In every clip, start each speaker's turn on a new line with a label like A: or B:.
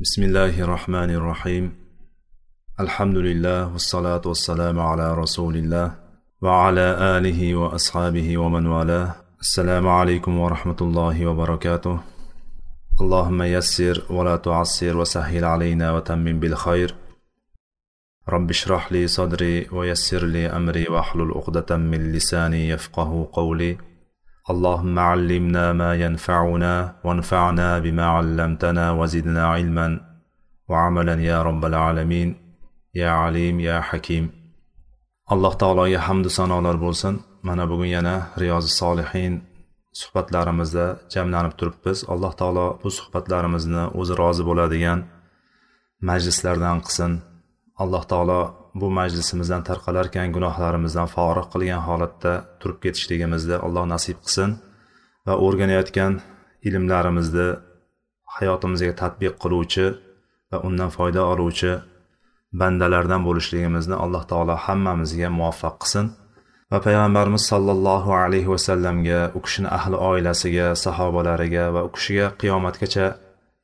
A: بسم الله الرحمن الرحيم الحمد لله والصلاة والسلام على رسول الله وعلى آله وأصحابه ومن والاه السلام عليكم ورحمة الله وبركاته اللهم يسر ولا تعسر وسهل علينا وتمم بالخير رب اشرح لي صدري ويسر لي أمري واحلل عقدة من لساني يفقه قولي اللهم علمنا ما ينفعنا وانفعنا بما علمتنا وزدنا علما وعملا يا رب العالمين يا عليم يا حكيم alloh taologa hamdu sanolar bo'lsin mana bugun yana riyozi solihin suhbatlarimizda jamlanib turibmiz alloh taolo bu suhbatlarimizni o'zi rozi bo'ladigan majlislardan qilsin alloh taolo bu majlisimizdan tarqalarkan gunohlarimizdan forig qilgan holatda turib ketishligimizni alloh nasib qilsin va o'rganayotgan ilmlarimizni hayotimizga tatbiq qiluvchi va undan foyda oluvchi bandalardan bo'lishligimizni alloh taolo hammamizga muvaffaq qilsin. Va payg'ambarimiz sollallohu alayhi vasallamga u kishini ahli oilasiga sahobalariga va u kishiga qiyomatgacha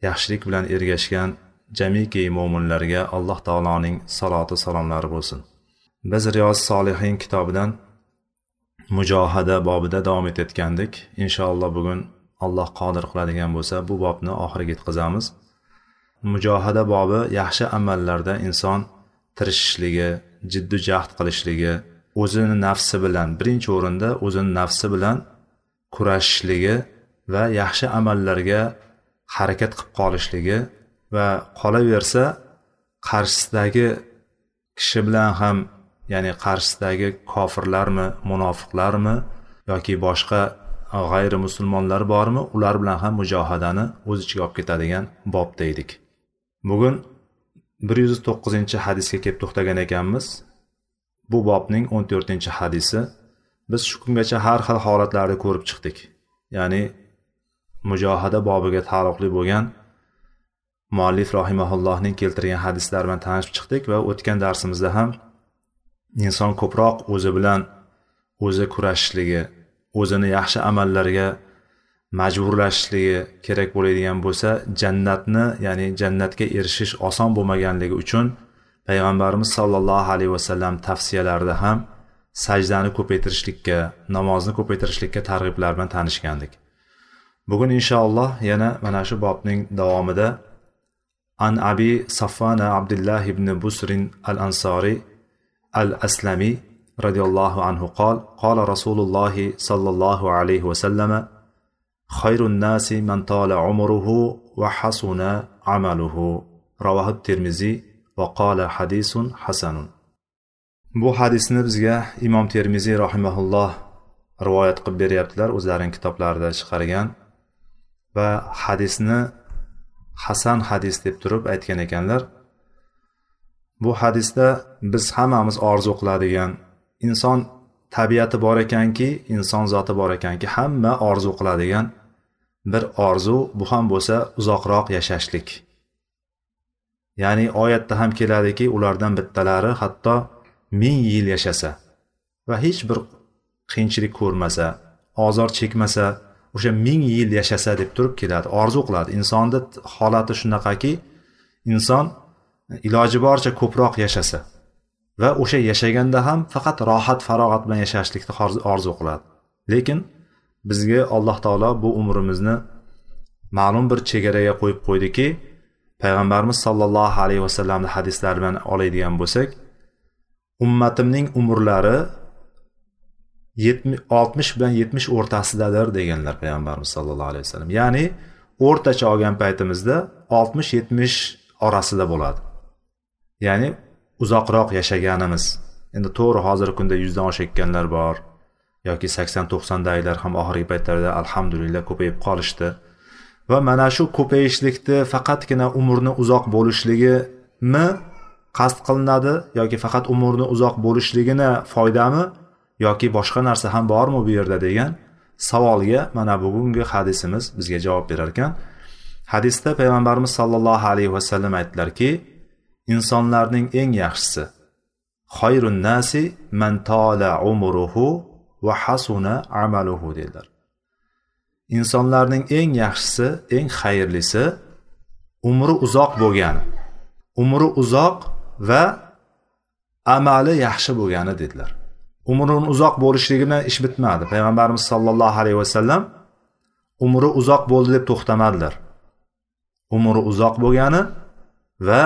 A: yaxshilik bilan ergashgan jamiki mo'minlarga alloh taoloning saloti salomlari bo'lsin. Biz riyoz solihin kitobidan mujohada bobida davom etayotgandik. Inshaalloh bugun alloh qodir qiladigan bo'lsa bu bobni oxiriga yetkazamiz. Mujohada bobi yaxshi amallarda inson tirishishligi jiddiy jahd qilishligi o'zini nafsi bilan birinchi o'rinda o'zini nafsi bilan kurashishligi va yaxshi amallarga harakat qilib qolishligi va qolaversa qarshisidagi kishi bilan ham ya'ni qarshisidagi kofirlarmi munofiqlarmi yoki boshqa g'ayri musulmonlar bormi ular bilan ham mujohadani o'z ichiga olib ketadigan bobda edik bugun bir yuz to'qqizinchi hadisga kelib to'xtagan ekanmiz. Bu bobning o'n to'rtinchi hadisi. Biz shu kungacha har xil holatlarni ko'rib chiqdik. Ya'ni mujohada bobiga taalluqli bo'lgan muallif rohimaullohning keltirgan hadislari bilan tanishib chiqdik va o'tgan darsimizda ham inson ko'proq o'zi bilan o'zi kurashishligi o'zini yaxshi amallarga majburlashishligi kerak bo'ladigan bo'lsa jannatni ya'ni jannatga erishish oson bo'lmaganligi uchun payg'ambarimiz sollallohu alayhi vasallam tavsiyalarida ham sajdani ko'paytirishlikka namozni ko'paytirishlikka targ'iblar bilan tanishgandik. Bugun inshaalloh yana mana shu bobning davomida an abi safvana abdullah ibn busrin al ansoriy al aslamiy roziyallohu anhu qol qola rasululloh sollallohu alayhi vasallam خير الناس من طال عمره وحسن عمله رواه الترمذي وقال حديث حسن bu hadisni bizga imom termiziy rahimaulloh rivoyat qilib beryaptilar o'zlarining kitoblarida chiqargan va hadisni hasan hadis deb turib aytgan ekanlar bu hadisda biz hammamiz orzu qiladigan inson tabiati bor ekanki inson zoti bor ekanki hamma orzu qiladigan bir orzu bu ham bo'lsa uzoqroq yashashlik. Ya'ni oyatda ham keladiki ulardan bittalari hatto ming yil yashasa va hech bir qiyinchilik ko'rmasa ozor chekmasa o'sha ming yil yashasa deb turib keladi. Orzu qiladi. Insonni holati shunaqaki inson e, iloji boricha ko'proq yashasa va o'sha yashaganda ham faqat rohat farog'at bilan yashashlikni orzu qiladi. Lekin bizga alloh taolo bu umrimizni ma'lum bir chegaraga qo'yib qo'ydiki payg'ambarimiz sollallohu alayhi vasallamni hadislari bilan oladigan bo'lsak ummatimning umrlari oltmish bilan yetmish o'rtasidadir deganlar payg'ambarimiz sallallohu alayhi vasallam. Ya'ni o'rtacha olgan paytimizda oltmish yetmish orasida bo'ladi. Ya'ni uzoqroq yashaganimiz. Endi to'g'ri hozirgi kunda yuzdan oshayotganlar bor yoki sakson to'qsondagilar ham oxirgi paytlarda alhamdulillah ko'payib qolishdi. Va mana shu ko'payishlikni faqatgina umrni uzoq bo'lishligimi qasd qilinadi yoki faqat umrni uzoq bo'lishligini foydami? Yoki boshqa narsa ham bormi bu yerda degan savolga mana bugungi hadisimiz bizga javob berar ekan. Hadisda payg'ambarimiz sollallohu alayhi vasallam aytdilarki insonlarning eng yaxshisi xoyrun nasi man tola umruhu va hasuna amaluhu dedilar. Insonlarning eng yaxshisi eng xayrlisi umri uzoq bo'lgani umri uzoq va amali yaxshi bo'lgani dedilar. Umrini uzoq bo'lishligi bilan ish bitmadi. Payg'ambarimiz sollallohu alayhi vasallam umri uzoq bo'ldi deb to'xtamadilar. Umri uzoq bo'lgani va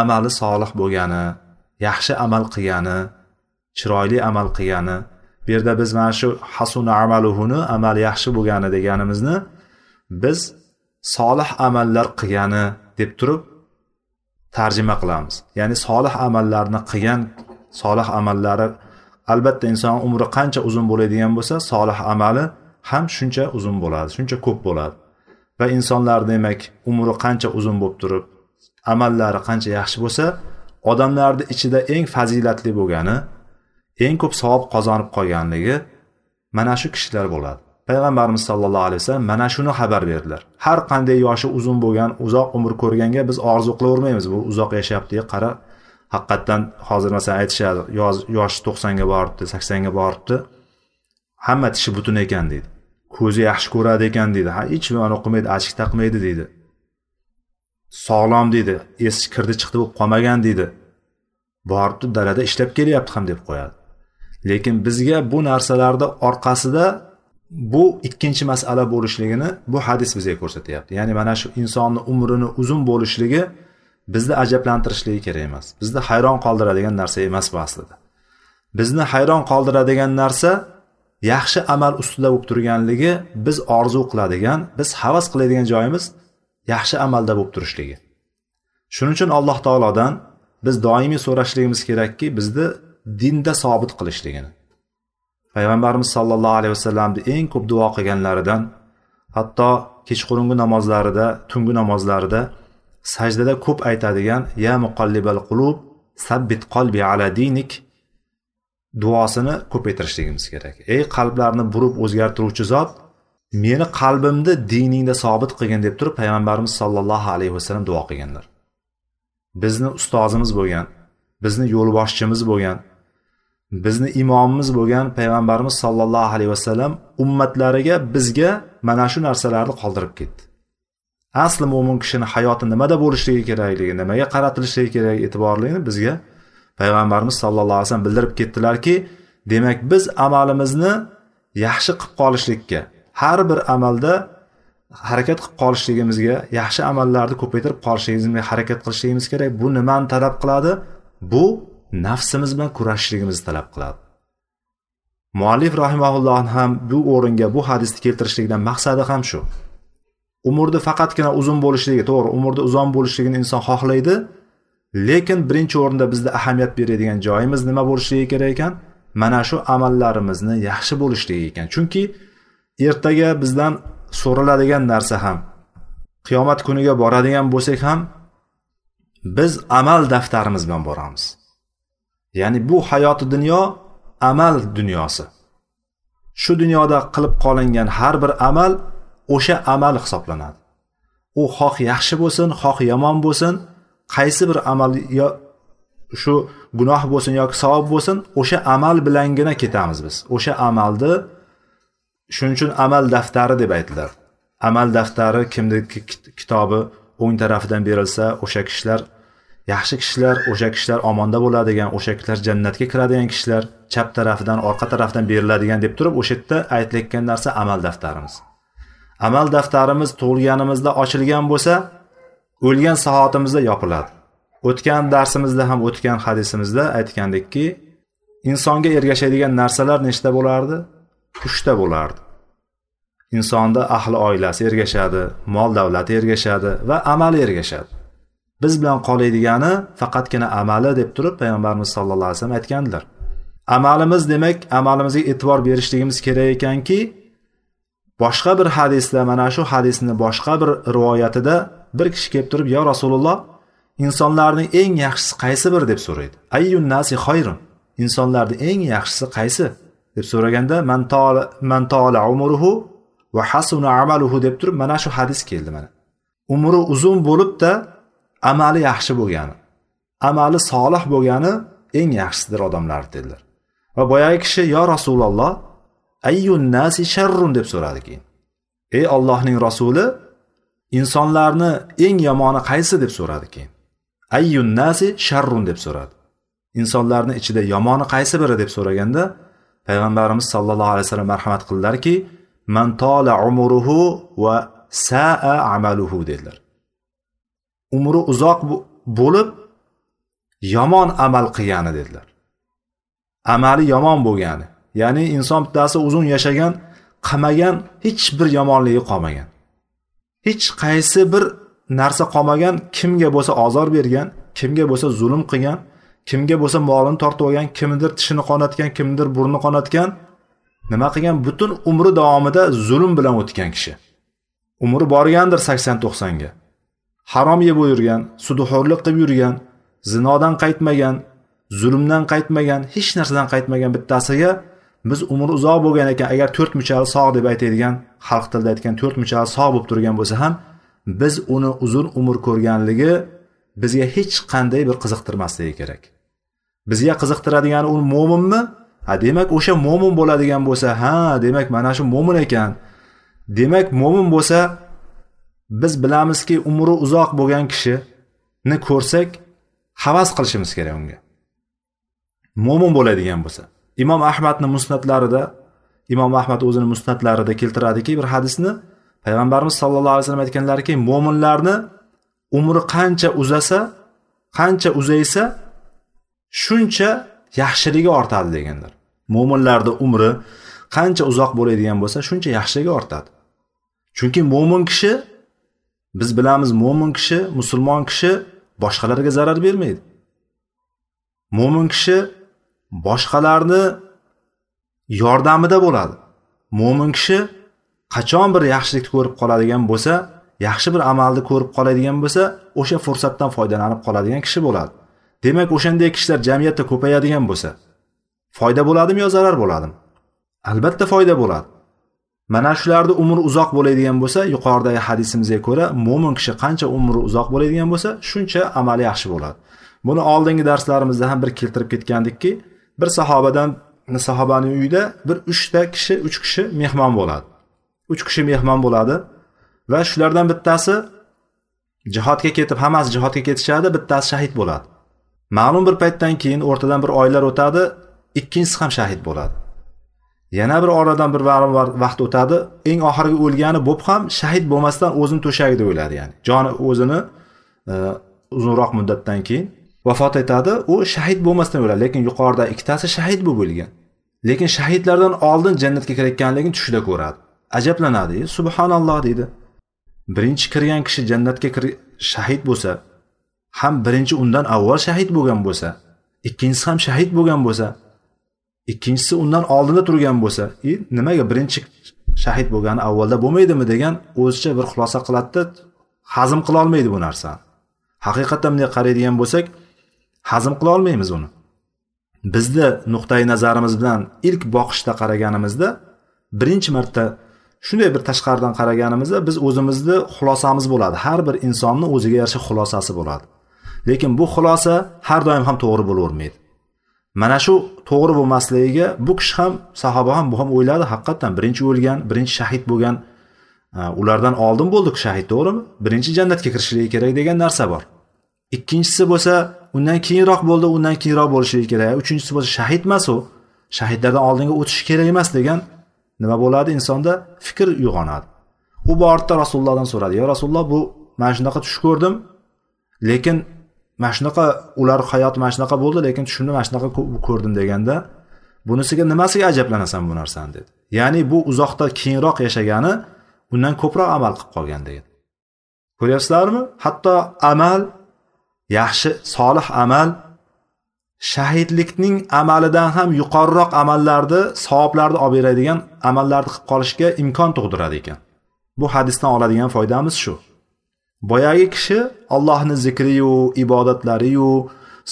A: amali solih bo'lgani yaxshi amal qilgani chiroyli amal qilgani bu yerda biz mana shu hasuna amaluhuni amal yaxshi bo'lgani deganimizni biz solih amallar qilgani deb turib tarjima qilamiz. Ya'ni solih amallarni qilgan solih amallari albatta inson umri qancha uzun bo'ladigan bo'lsa solih amali ham shuncha uzun bo'ladi shuncha ko'p bo'ladi. Va insonlar demak umri qancha uzun bo'lib turib amallari qancha yaxshi bo'lsa odamlarni ichida eng fazilatli bo'lgani eng ko'p savob qozonib qolganligi mana shu kishilar bo'ladi. Payg'ambarimiz sollallohu alayhi vasallam mana shuni xabar berdilar. Har qanday yoshi uzun bo'lgan uzoq umr ko'rganga biz orzu qilavermaymiz bu uzoq yashayapti qara haqiqatdan hozir masalan aytishadi yoshi to'qsonga boribdi saksonga boribdi. Hamma tishi butun ekan deydi. Ko'zi yaxshi ko'radi ekan deydi. Ha hech nimani qilmaydi achik taqmaydi deydi. Sog'lom deydi esi kirdi chiqdi bo'lib qolmagan deydi. Boribdi dalada ishlab kelyapti ham deb qo'yadi. Lekin bizga bu narsalarni orqasida bu ikkinchi masala bo'lishligini bu hadis bizga ko'rsatyapti. Ya'ni mana shu insonni umrini uzun bo'lishligi bizni ajablantirishligi kerak emas. Bizni hayron qoldiradigan narsa emas bu aslida. Bizni hayron qoldiradigan narsa yaxshi amal ustida bo'lib turganligi biz orzu qiladigan biz havas qiladigan joyimiz yaxshi amalda bo'lib turishligi. Shuning uchun alloh taolodan biz doimiy so'rashligimiz kerakki bizni dinda sobit qilishligini. Payg'ambarimiz sollallohu alayhi vasallamni eng ko'p duo qilganlaridan hatto kechqurungi namozlarida tungi namozlarida sajdada ko'p aytadigan ya muqallibal qulub sabbit qalbi ala dinik duosini ko'paytirishligimiz kerak. Ey qalblarni burib o'zgartiruvchi zot meni qalbimni diningda sobit qilgin deb turib payg'ambarimiz sollallohu alayhi vasallam duo qilganlar. Bizni ustozimiz bo'lgan bizni yo'lboshchimiz bo'lgan bizni imomimiz bo'lgan payg'ambarimiz sollallohu alayhi vasallam ummatlariga bizga mana shu narsalarni qoldirib ketdi. Asli mo'min kishini hayoti nimada bo'lishligi kerakligi nimaga qaratilishligi kerak e'tiborligini bizga payg'ambarimiz sallallohu alayhi vasallam bildirib ketdilarki demak biz amalimizni yaxshi qilib qolishlikka har bir amalda harakat qilib qolishligimizga yaxshi amallarni ko'paytirib qolishligimizga harakat qilishligimiz kerak. Bu nimani talab qiladi? Bu nafsimiz bilan kurashishligimizni talab qiladi. Muallif rahimaulloh ham bu o'ringa bu hadisni keltirishlikdan maqsadi ham shu. Umrni faqatgina uzun bo'lishligi to'g'ri umrni uzun bo'lishligini inson xohlaydi. Lekin birinchi o'rinda bizda ahamiyat beradigan joyimiz nima bo'lishligi kerak ekan? Mana shu amallarimizni yaxshi bo'lishligi ekan. Chunki ertaga bizdan so'raladigan narsa ham qiyomat kuniga boradigan bo'lsak ham biz amal daftarimiz bilan boramiz. Ya'ni bu hayoti dunyo amal dunyosi. Shu dunyoda qilib qolingan har bir amal o'sha amal hisoblanadi. U xoh yaxshi bo'lsin xoh yomon bo'lsin qaysi bir amal yo shu gunoh bo'lsin yoki savob bo'lsin o'sha amal bilangina ketamiz biz. O'sha amalni shuning uchun amal daftari deb aytiladi amal daftari kimniki kitobi o'ng tarafidan berilsa o'sha kishilar yaxshi kishilar o'sha kishilar omonda bo'ladigan o'sha kishilar jannatga kiradigan kishilar chap tarafidan orqa tarafdan beriladigan deb turib o'sha yerda aytilayotgan narsa amal daftarimiz. Amal daftarimiz tug'ilganimizda ochilgan bo'lsa o'lgan soatimizda yopiladi. O'tgan darsimizda ham o'tgan hadisimizda aytgandekki insonga ergashadigan narsalar nechta bo'lardi? Uchta bo'lardi. Insonda ahli oilasi ergashadi mol davlati ergashadi va amali ergashadi. Biz bilan qoladigani faqatgina amali deb turib payg'ambarimiz sallallohu alayhi vasallam aytgandilar. Amalimiz demak amalimizga e'tibor berishligimiz kerak ekanki boshqa bir hadisda mana shu hadisni boshqa bir rivoyatida bir kishi kelib turib yo rasululloh insonlarning eng yaxshisi qaysi bir deb so'raydi. Ayyun nasi xoyrun insonlarni eng yaxshisi qaysi? deb so'raganda man tola umruhu va hasuna amaluhu deb turib mana shu hadis keldi mana. Umri uzun bo'libda amali yaxshi bo'lgani amali solih bo'lgani eng yaxshisidir odamlar dedilar. Va boyagi kishi yo rasululloh ayyun nasi sharrun deb so'radi keyin ey ollohning rasuli insonlarni eng yomoni qaysi deb so'radi keyin ayyun nasi sharrun deb so'radi. Insonlarni ichida yomoni qaysi biri deb so'raganda payg'ambarimiz sallallohu alayhi vasallam marhamat qildilarki man tola umruhu va saa amaluhu dedilar. Umri uzoq bo'lib yomon amal qilgani dedilar. Amali yomon bo'lgani. Ya'ni inson bittasi uzun yashagan qamagan hech bir yomonligi qolmagan. Hech qaysi bir narsa qolmagan kimga bo'lsa ozor bergan kimga bo'lsa zulm qilgan kimga bo'lsa molini tortib olgan kimnidir tishini qonatgan kimnidir burnini qonatgan nima qilgan? Butun umri davomida zulm bilan o'tgan kishi. Umri borgandir sakson to'qsonga harom yeb yurgan sudxo'rlik qilib yurgan zinodan qaytmagan zulmdan qaytmagan hech narsadan qaytmagan bittasiga biz umri uzoq bo'lgan ekan agar to'rt muchali sog' deb aytadigan xalq tilida aytgan to'rt muchali sog' bo'lib turgan bo'lsa ham biz uni uzun umr ko'rganligi bizga hech qanday bir qiziqtirmasligi kerak. Bizga qiziqtiradigani u mo'minmi? Ha demak o'sha mo'min bo'ladigan bo'lsa ha demak mana shu mo'min ekan. Demak mo'min bo'lsa biz bilamizki umri uzoq bo'lgan kishini ko'rsak havas qilishimiz kerak unga. Mo'min bo'ladigan bo'lsa. Imom ahmadni musnatlarida imom ahmad o'zini musnatlarida keltiradiki bir hadisni payg'ambarimiz sallallohu alayhi vasallam aytganlarki mo'minlarni umri qancha uzasa qancha uzaysa shuncha yaxshiligi ortadi deganlar. Mo'minlarni umri qancha uzoq bo'ladigan bo'lsa shuncha yaxshiligi ortadi. Chunki mo'min kishi biz bilamiz mo'min kishi musulmon kishi boshqalarga zarar bermaydi. Mo'min kishi boshqalarni yordamida bo'ladi. Mo'min kishi qachon bir yaxshilikni ko'rib qoladigan bo'lsa yaxshi bir amalni ko'rib qoladigan bo'lsa o'sha fursatdan foydalanib qoladigan kishi bo'ladi. Demak o'shanday kishilar jamiyatda ko'payadigan bo'lsa foyda bo'ladimi yo zarar bo'ladimi? Albatta foyda bo'ladi. Mana shularni umri uzoq bo'ladigan bo'lsa yuqoridagi hadisimizga ko'ra mo'min kishi qancha umri uzoq bo'ladigan bo'lsa shuncha amali yaxshi bo'ladi. Buni oldingi darslarimizda ham bir keltirib ketgandikki bir sahobadan sahobani uyida bir uchta kishi uch kishi mehmon bo'ladi. Uch kishi mehmon bo'ladi va shulardan bittasi jihodga ketib hammasi jihodga ketishadi bittasi shahid bo'ladi. Ma'lum bir paytdan keyin o'rtadan bir oylar o'tadi ikkinchisi ham shahid bo'ladi. Yana bir oradan bir vaqt o'tadi eng oxirgi o'lgani bo'lib ham shahid bo'lmasdan o'zini to'shagida o'ladi ya'ni joni o'zini e, uzunroq muddatdan keyin. Vafot etadi u shahid bo'lmasdan o'ladi. Lekin yuqorida ikkitasi shahid bo'lib o'lgan. Lekin shahidlardan oldin jannatga kirayotganligini tushida ko'radi. Ajablanadi subhanalloh deydi. Birinchi kirgan kishi jannatga shahid bo'lsa ham birinchi undan avval shahid bo'lgan bo'lsa ikkinchisi ham shahid bo'lgan bo'lsa ikkinchisi undan oldinda turgan bo'lsa и nimaga birinchi shahid bo'lgani avvalda bo'lmaydimi? degan o'zicha bir xulosa qiladida hazm qilolmaydi bu narsani haqiqatdan bunday qaraydigan bo'lsak hazm qila olmaymiz uni. Bizni nuqtai nazarimiz bilan ilk boqishda qaraganimizda birinchi marta shunday bir tashqaridan qaraganimizda biz o'zimizni xulosamiz bo'ladi. Har bir insonni o'ziga yarasha xulosasi bo'ladi. Lekin bu xulosa har doim ham to'g'ri bo'lavermaydi. Mana shu to'g'ri bo'lmasligiga bu kishi ham sahoba ham bu ham o'yladi haqiqatdan birinchi o'lgan birinchi shahid bo'lgan e, ulardan oldin bo'ldi shahid to'g'rimi? Birinchi jannatga kirishligi kerak degan narsa bor. Ikkinchisi bo'lsa undan keyinroq bo'ldi undan keyinroq bo'lishi kerak. Uchinchisi bo'lsa shahid emas u. Shahidlardan oldinga o'tishi kerak emas degan nima bo'ladi? Insonda fikr uyg'onadi. U bordida rasulullohdan so'radi. Yo rasululloh bu mana shunaqa tush ko'rdim. Lekin mana shunaqa ular hayoti mana shunaqa bo'ldi lekin tushimda mana shunaqa ko'rdim deganda bunisiga nimasiga ajablanasan bu narsani? dedi. Ya'ni bu uzoqda keyinroq yashagani undan ko'proq amal qilib qolgan degan ko'ryapsizlarmi? Hatto amal yaxshi solih amal. Shahidlikning amalidan ham yuqoriroq amallarni savoblarni olib beradigan amallarni qilib qolishga imkon tug'diradi ekan. Bu hadisdan oladigan foydamiz shu. Boyagi kishi allohni zikriyu ibodatlariyu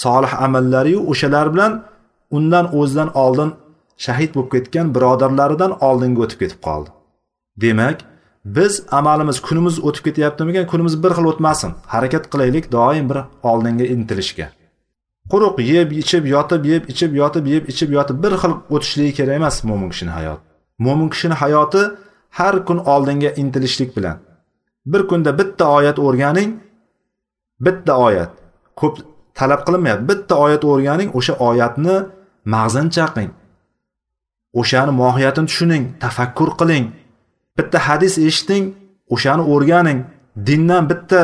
A: solih amallariyu o'shalar bilan undan o'zidan oldin shahid bo'lib ketgan birodarlaridan oldinga o'tib ketib qoldi. Demak biz amalimiz kunimiz o'tib ketyaptimikan kunimiz bir xil o'tmasin. Harakat qilaylik doim bir oldinga intilishga. Quruq yeb ichib yotib yeb ichib yotib yeb ichib yotib bir xil o'tishligi kerak emas mo'min kishini hayoti mo'min kishini hayoti har kun oldinga intilishlik bilan. Bir kunda bitta oyat o'rganing bitta oyat. Ko'p talab qilinmayapti. Bitta oyat o'rganing o'sha oyatni mag'zini chaqing. O'shani mohiyatini tushuning tafakkur qiling. Bitta hadis eshiting o'shani o'rganing. Dindan bitta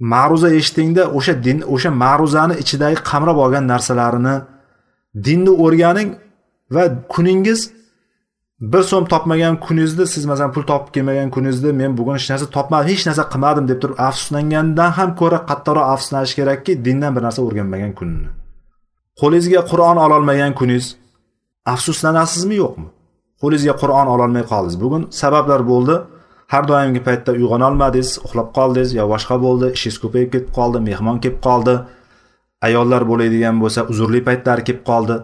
A: ma'ruza eshitingda o'sha din o'sha ma'ruzani ichidagi qamrab olgan narsalarini dinni o'rganing va kuningiz bir so'm topmagan kuningizda siz masalan pul topib kelmagan kuningizda men bugun hech narsa topmadim hech narsa qilmadim deb turib afsuslangandan ham ko'ra qattiqroq afsuslanish kerakki dindan bir narsa o'rganmagan kunini. Qo'lingizga qur'on ololmagan kuningiz afsuslanasizmi yo'qmi? Qo'lingizga qur'on ololmay qoldingiz. Bugun sabablar bo'ldi. Har doimgi paytda uyg'ona olmadingiz uxlab qoldingiz yo boshqa bo'ldi ishingiz ko'payib ketib qoldi mehmon kelib qoldi ayollar bo'ladigan bo'lsa uzrli paytlari kelib qoldi.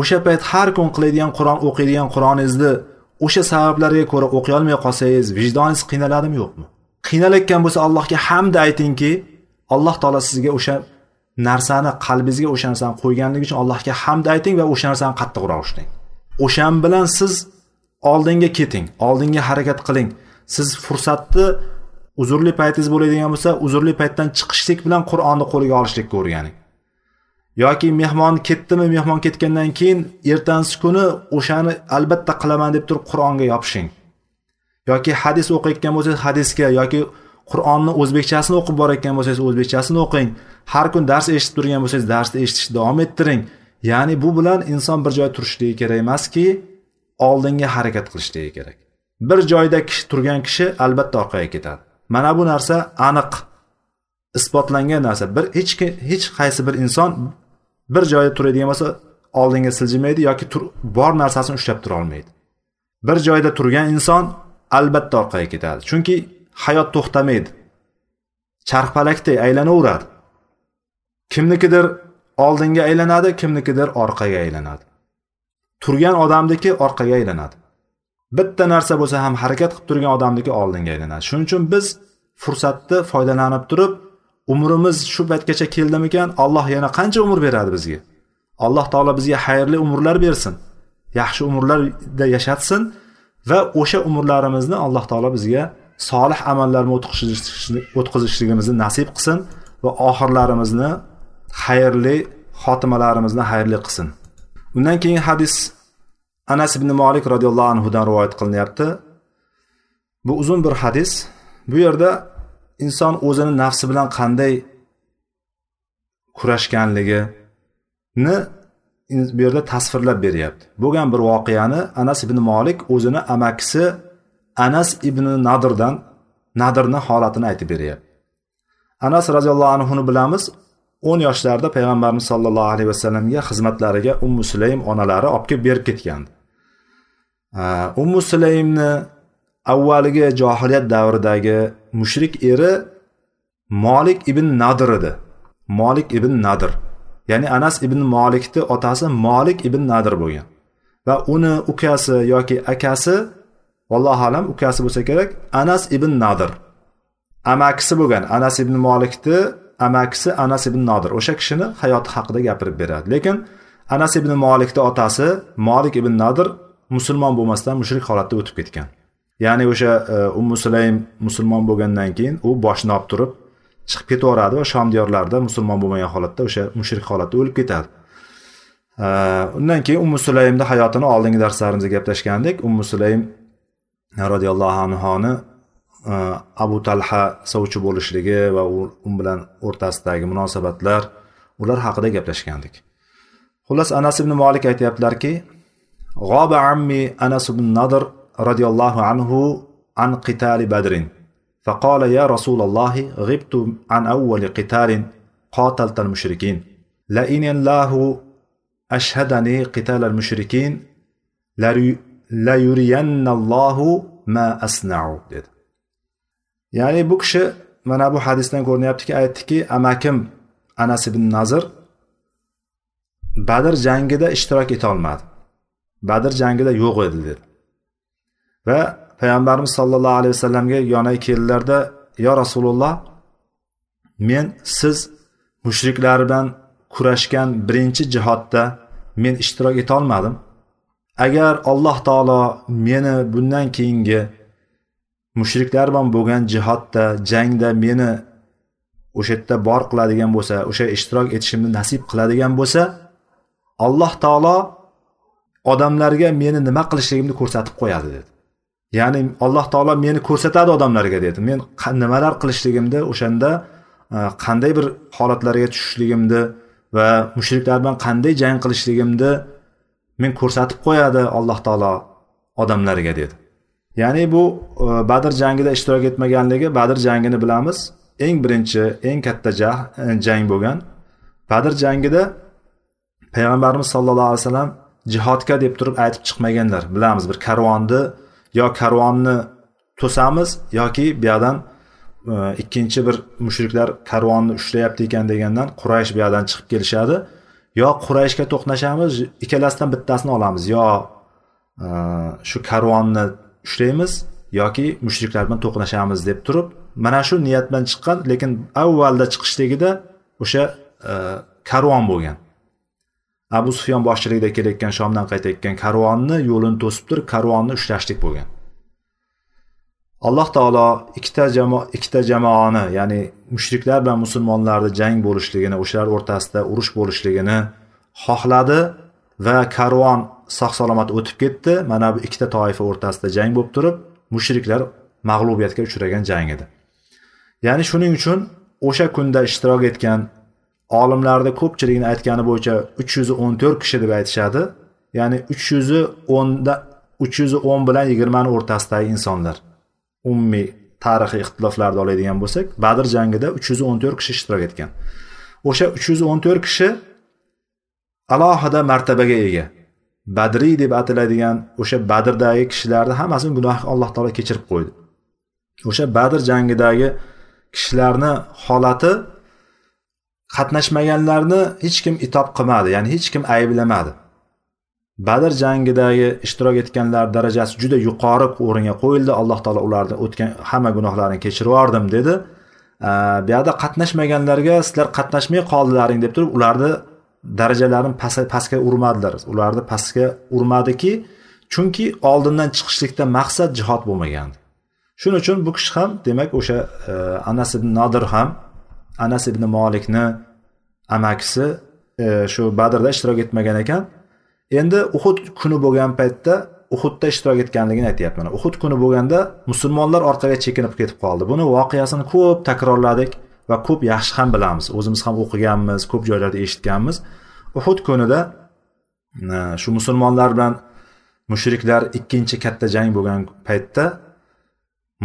A: O'sha payt har kun qiladigan qur'on o'qiydigan qur'oningizni o'sha sabablarga ko'ra o'qiy olmay qolsangiz vijdoningiz qiynaladimi yo'qmi? Qiynalayotgan bo'lsa allohga hamd aytingki alloh taolo sizga o'sha narsani qalbingizga o'sha narsani qo'yganligi uchun allohga hamd ayting va o'sha narsani qattiqroq ushlang o'shan bilan siz oldinga keting oldinga harakat qiling. Siz fursatni uzrli paytingiz bo'ladigan bo'lsa uzrli paytdan chiqishlik bilan qur'onni qo'liga olishlikka o'rganing. Yoki mehmon ketdimi mehmon ketgandan keyin ertasi kuni o'shani albatta qilaman deb turib qur'onga yopishing. Yoki hadis o'qiyotgan bo'lsangiz hadisga yoki qur'onni o'zbekchasini o'qib borayotgan bo'lsangiz o'zbekchasini o'qing. Har kun dars eshitib turgan bo'lsangiz darsni eshitishni davom ettiring. Ya'ni bu bilan inson bir joyda turishligi kerak emaski oldinga harakat qilishligi kerak. Bir joyda kishi turgan kishi albatta orqaga ketadi. Mana bu narsa aniq isbotlangan narsa. Bir hech hech qaysi bir inson bir joyda turadigan bo'lsa oldinga siljimaydi yoki bor narsasini ushlab tura olmaydi. Bir joyda turgan inson albatta orqaga ketadi. Chunki hayot to'xtamaydi. Charxpalakdek aylanaveradi kimnikidir oldinga aylanadi kimnikidir orqaga aylanadi. Turgan odamniki orqaga aylanadi. Bitta narsa bo'lsa ham harakat qilib turgan odamniki oldinga aylanadi. Shuning uchun biz fursatni foydalanib turib umrimiz shu paytgacha keldimikan alloh yana qancha umr beradi bizga? Alloh taolo bizga xayrli umrlar bersin yaxshi umrlarda yashatsin va o'sha umrlarimizni alloh taolo bizga solih amallarni o'tkazishligimizni nasib qilsin va oxirlarimizni xayrli xotimalarimizni xayrli qilsin. Undan keyin hadis anas ibn molik roziyallohu anhudan rivoyat qilinyapti. Bu uzun bir hadis. Bu yerda inson o'zini nafsi bilan qanday kurashganligini bu yerda tasvirlab beryapti. Bo'lgan bir voqeani anas ibn molik o'zini amakisi anas ibn nadirdan nadirni holatini aytib beryapti. Anas roziyallohu anhuni bilamiz o'n yoshlarida payg'ambarimiz sollallohu alayhi vasallamga xizmatlariga ummu sulaym onalari olib kelib berib ketgandi. Ummu sulaymni avvalgi johiliyat davridagi mushrik eri molik ibn nadir edi. Molik ibn nadir ya'ni anas ibn molikni otasi molik ibn nadir bo'lgan. Va uni ukasi yoki akasi vallohu alam ukasi bo'lsa kerak anas ibn nadir amakisi bo'lgan anas ibn molikni amakisi anas ibn nodir. O'sha kishini hayoti haqida gapirib beradi. Lekin anas ibn molikni otasi molik ibn nodir musulmon bo'lmasdan mushrik holatda o'tib ketgan. Ya'ni o'sha e, ummu sulaym musulmon bo'lgandan keyin u boshini olib turib chiqib ketaveradi va shom diyorlarida musulmon bo'lmagan holatda o'sha mushrik holatda o'lib ketadi. E, undan keyin ummu sulaymni hayotini oldingi darslarimizda gaplashgandik. Ummu sulaym roziyallohu anhoni abu talha sovchi bo'lishligi va u bilan o'rtasidagi munosabatlar ular haqida gaplashgandik xullas anas ibn molik aytyaptilarki g'oba ammi anas ibn nadr رضي الله عنه عن قتال بدر فقال يا رسول الله غبت عن أول قتال قاتلت المشركين لئن الله أشهدني قتال المشركين ليرين الله ما أصنع dedi Ya'ni bu kishi mana bu hadisdan ko'rinyaptiki aytdiki amakim anas ibn nazir badr jangida ishtirok etolmadi badr jangida yo'q edi dedi. Va payg'ambarimiz sollallohu alayhi vasallamga yoniga keldilarda yo rasululloh men siz mushriklar bilan kurashgan birinchi jihodda men ishtirok etolmadim agar alloh taolo meni bundan keyingi mushriklar bilan bo'lgan jihodda jangda meni o'sha yerda bor qiladigan bo'lsa o'sha ishtirok etishimni nasib qiladigan bo'lsa alloh taolo odamlarga meni nima qilishligimni ko'rsatib qo'yadi dedi. Ya'ni alloh taolo meni ko'rsatadi odamlarga dedi. Men nimalar qilishligimni o'shanda e, qanday bir holatlarga tushishligimni va mushriklar bilan qanday jang qilishligimni men ko'rsatib qo'yadi alloh taolo odamlarga dedi. Ya'ni bu e, badr jangida ishtirok etmaganligi badr jangini bilamiz. Eng birinchi eng katta e, jang bo'lgan. Badr jangida payg'ambarimiz sallallohu alayhi vasallam jihodga deb turib aytib chiqmaganlar. Bilamiz bir karvonni yo karvonni to'samiz yoki bu yoqdan e, ikkinchi bir mushriklar karvonni ushlayapti ekan degandan quraysh bu yoqdan chiqib kelishadi. Yo qurayshga to'qnashamiz ikkalasidan bittasini olamiz. Yo e, shu karvonni ushlaymiz yoki mushriklar bilan to'qnashamiz deb turib mana shu niyat bilan chiqqan lekin avvalda chiqishligida o'sha e, karvon bo'lgan. Abu sufyon boshchiligida kelayotgan shomdan qaytayotgan karvonni yo'lini to'sib turib karvonni ushlashlik bo'lgan. Alloh taolo ikkita jamoa ikkita jamoani ya'ni mushriklar bilan musulmonlarni jang bo'lishligini o'shalar o'rtasida urush bo'lishligini xohladi. Va karvon sog' salomat o'tib ketdi. Mana bu ikkita toifa o'rtasida jang bo'lib turib mushriklar mag'lubiyatga uchragan jang edi. Ya'ni shuning uchun o'sha kunda ishtirok etgan olimlarni ko'pchiligini aytgani bo'yicha uch yuz o'n to'rt kishi deb aytishadi. Ya'ni uch yuz o'nda uch yuz o'n bilan yigirmani o'rtasidagi insonlar. Umumiy tarixiy ixtiloflarni oladigan bo'lsak badr jangida uch yuz o'n to'rt kishi ishtirok etgan. O'sha uch yuz o'n to'rt kishi alohida martabaga ega. Badriy deb ataladigan o'sha badrdagi kishilarni hammasini gunohi alloh taolo kechirib qo'ydi. O'sha badr jangidagi kishilarni holati qatnashmaganlarni hech kim itob qilmadi ya'ni hech kim ayblamadi. Badr jangidagi ishtirok etganlar darajasi juda yuqori o'ringa qo'yildi. Alloh taolo ularni o'tgan hamma gunohlarini kechirib yubordim dedi bu yoqda qatnashmaganlarga sizlar qatnashmay qoldilaring deb turib ularni darajalarini pastga urmadilar. Ularni pastga urmadiki chunki oldindan chiqishlikda maqsad jihod bo'lmagan shuning uchun bu kishi ham demak o'sha e, anas ibn nodir ham anas ibn molikni amakisi e, shu badrda ishtirok etmagan ekan. Endi uhud kuni bo'lgan paytda uhudda ishtirok etganligini aytyapman. Uhud kuni bo'lganda musulmonlar orqaga chekinib ketib qoldi. Buni voqeasini ko'p takrorladik. Va ko'p yaxshi ham bilamiz. O'zimiz ham o'qiganmiz ko'p joylarda eshitganmiz. Uhud kunida e, shu musulmonlar bilan mushriklar ikkinchi katta jang bo'lgan paytda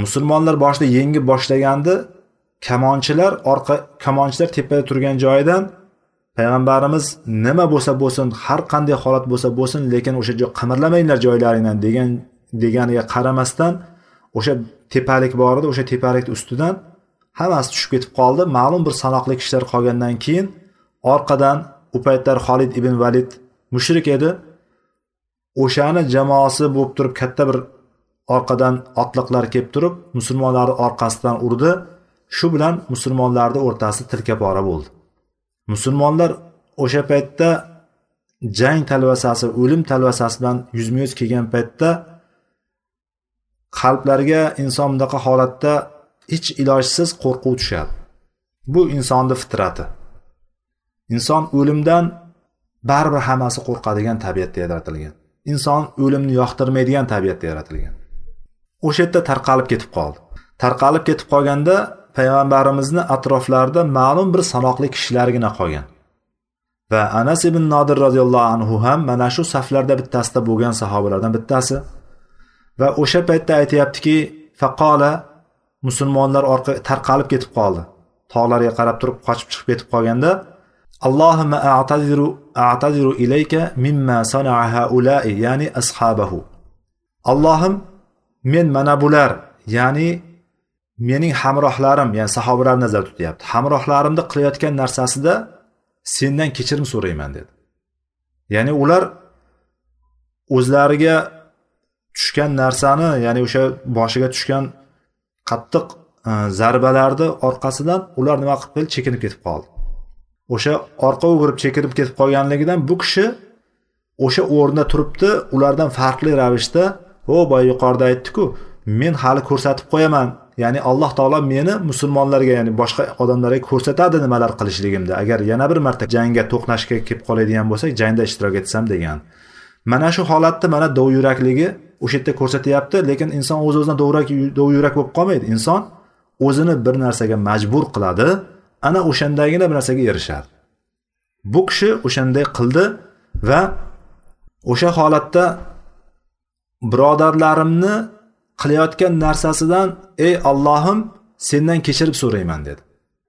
A: musulmonlar boshida yengib boshlagandi. Kamonchilar orqa kamonchilar tepada turgan joyidan payg'ambarimiz nima bo'lsa bo'lsin har qanday holat bo'lsa bo'lsin lekin o'sha joy qimirlamanglar joylaringdan degan deganiga qaramasdan o'sha tepalik bor edi o'sha tepalikni ustidan hammasi tushib ketib qoldi. Ma'lum bir sanoqli kishilar qolgandan keyin orqadan u paytlar xolid ibn valid mushrik edi. O'shani jamoasi bo'lib turib katta bir orqadan otliqlar kelib turib musulmonlarni orqasidan urdi. Shu bilan musulmonlarni o'rtasida tilkapora bo'ldi. Musulmonlar o'sha paytda jang talvasasi o'lim talvasasi bilan yuzma yuz kelgan paytda qalblariga inson bunaqa holatda ich ilojsiz qo'rquv tushadi bu insonni fitrati. Inson o'limdan baribir hammasi qo'rqadigan tabiatda yaratilgan. Inson o'limni yoqtirmaydigan tabiatda yaratilgan. O'sha yerda tarqalib ketib qoldi. Tarqalib ketib qolganda payg'ambarimizni atroflarida ma'lum bir sanoqli kishilargina qolgan. Va anas ibn nodir roziyallohu anhu ham mana shu saflarda bittasida bo'lgan sahobalardan bittasi. Va o'sha paytda aytyaptiki faqola musulmonlar orqa tarqalib ketib qoldi. Tog'larga qarab turib qochib chiqib ketib qolganda allohimma a'taziru a'taziru ilayka mimma sana'a haula'i ya'ni ashabahu. Allohim men mana bular ya'ni mening hamrohlarim ya'ni sahobalar nazarda tutyapti. Hamrohlarimni qilayotgan narsasida sendan kechirim so'rayman dedi. Ya'ni ular o'zlariga tushgan narsani ya'ni o'sha boshiga tushgan qattiq e, zarbalarni orqasidan ular nima qilib chekinib ketib qoldi. O'sha orqa o'girib chekinib ketib qolganligidan bu kishi o'sha o'rnida turibdi ulardan farqli ravishda o boya yuqorida aytdiku men hali ko'rsatib qo'yaman. Ya'ni alloh taolo meni musulmonlarga ya'ni boshqa odamlarga ko'rsatadi nimalar qilishligimni agar yana bir marta jangga to'qnashga kelib qoladigan bo'lsak jangda ishtirok etsam degan. Mana shu holatda mana dovyurakligi o'sha yerda ko'rsatyapti lekin inson o'z o'zidan dovyurak bo'lib qolmaydi. Inson o'zini bir narsaga majbur qiladi ana o'shandagina bir narsaga erishadi. Bu kishi o'shanday qildi va o'sha holatda birodarlarimni qilayotgan narsasidan ey Allohim sendan kechirib so'rayman dedi.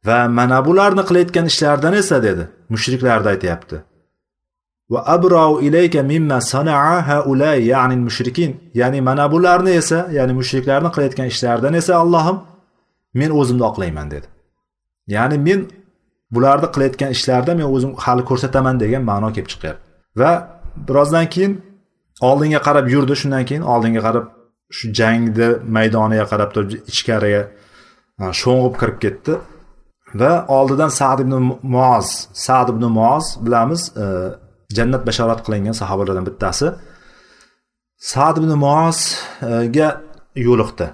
A: Va mana bularni qilayotgan ishlaridan esa dedi. Mushriklarni aytyapti. Va abrau ilayka mimma sanaa haulay ya'ni mushrikin ya'ni mana bularni esa ya'ni mushriklarni qilayotgan ishlaridan esa allohim men o'zimni oqlayman dedi. Ya'ni men bularni qilayotgan ishlarida men o'zim hali ko'rsataman degan ma'no kelib chiqyapti. Va birozdan keyin oldinga qarab yurdi shundan keyin oldinga qarab shu jangni maydoniga qarab turib ichkariga e, sho'ng'ib kirib ketdi. Va oldidan sad ibn muoz sad ibn muoz bilamiz e, jannat bashorat qilingan sahobalardan bittasi sad ibn muozga e, yo'liqdi.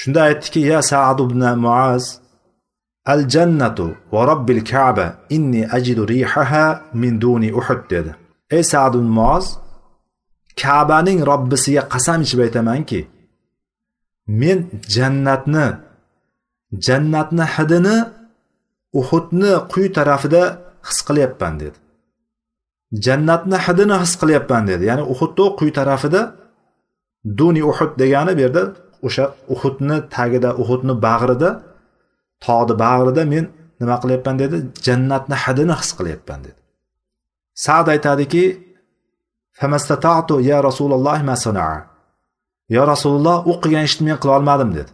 A: Shunda aytdiki ya sad ibn muoz al jannatu va robbil kaba inni ajidu rihaha min duni uhud dedi. Ey sad ibn muoz kabaning robbisiga qasam ichib aytamanki men jannatni jannatni hidini uhudni quyi tarafida his qilyapman dedi. Jannatni hidini his qilyapman dedi. Ya'ni uhudni quyi tarafida duni uhud degani bu yerda o'sha uhudni tagida uhudni bag'rida tog'ni bag'rida men nima qilyapman dedi? Jannatni hidini his qilyapman dedi. Sad aytadiki ya rasululloh yo rasululloh u qilgan ishni men qila olmadim dedi.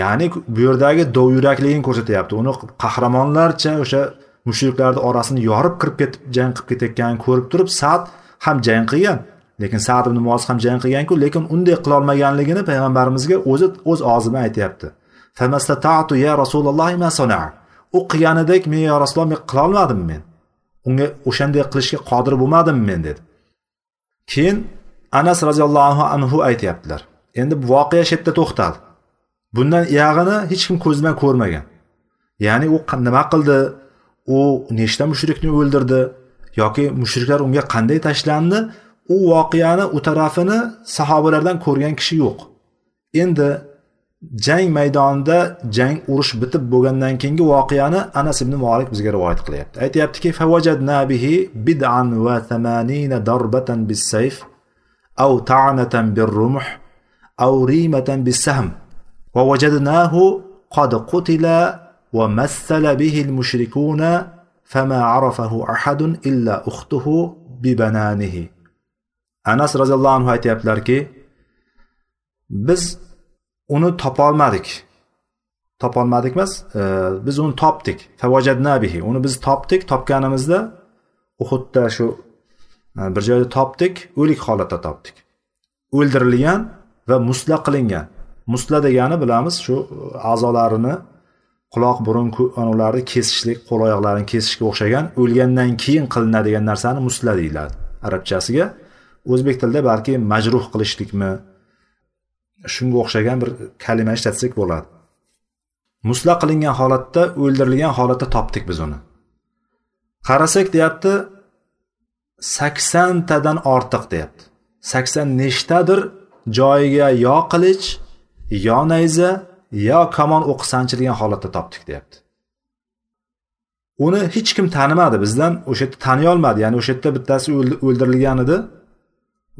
A: Ya'ni bu yerdagi dovyurakligini ko'rsatyapti. Uni qahramonlarcha o'sha mushriklarni orasini yorib kirib ketib jang qilib ketayotganini ko'rib turib sad ham jang qilgan. Lekin sad ibn muoz ham jang qilganku lekin unday qilolmaganligini payg'ambarimizga o'zi o'z og'zi bilan aytyapti ya rasululloh u qilganidek men yo rasululloh men qilolmadim men. Unga o'shanday qilishga qodir bo'lmadim men dedi. Keyin anas roziyallohu anhu aytyaptilar endi bu voqea shu yerda to'xtadi bundan iyag'ini hech kim ko'z bilan ko'rmagan. Ya'ni u nima qildi? u nechta mushrikni o'ldirdi yoki mushriklar unga qanday tashlandi? U voqeani u tarafini sahobalardan ko'rgan kishi yo'q. Endi jang maydonida jang urush bitib bo'lgandan keyingi voqeani anas ibn molik bizga rivoyat qilyapti. Aytyaptiki favajadna bihi bid'an darbatan aw ta'natan aw va qad ومثل به المشركون فما عرفه أحد إلا أخته ببنانه anas roziyallohu anhu aytyaptilarki biz uni topolmadik topolmadik emas e, biz uni topdik bihi uni biz topdik topganimizda uhudda shu e, bir joyda topdik o'lik holatda topdik o'ldirilgan va musla qilingan musla degani bilamiz shu a'zolarini quloq burun ularni kesishlik qo'l oyoqlarini kesishga o'xshagan o'lgandan keyin qilinadigan narsani musla deyiladi. Arabchasiga o'zbek tilida balki majruh qilishlikmi? Shunga o'xshagan bir kalima ishlatsak bo'ladi. Musla qilingan holatda o'ldirilgan holatda topdik biz uni. Qarasak deyapti saksontadan ortiq deyapti. Sakson nechtadir joyiga yo qilich yo nayza yo kamon o'qi sanchilgan holatda topdik deyapti. Uni hech kim tanimadi bizdan o'sha yerda taniy olmadi ya'ni o'sha yerda bittasi o'ldirilgan edi.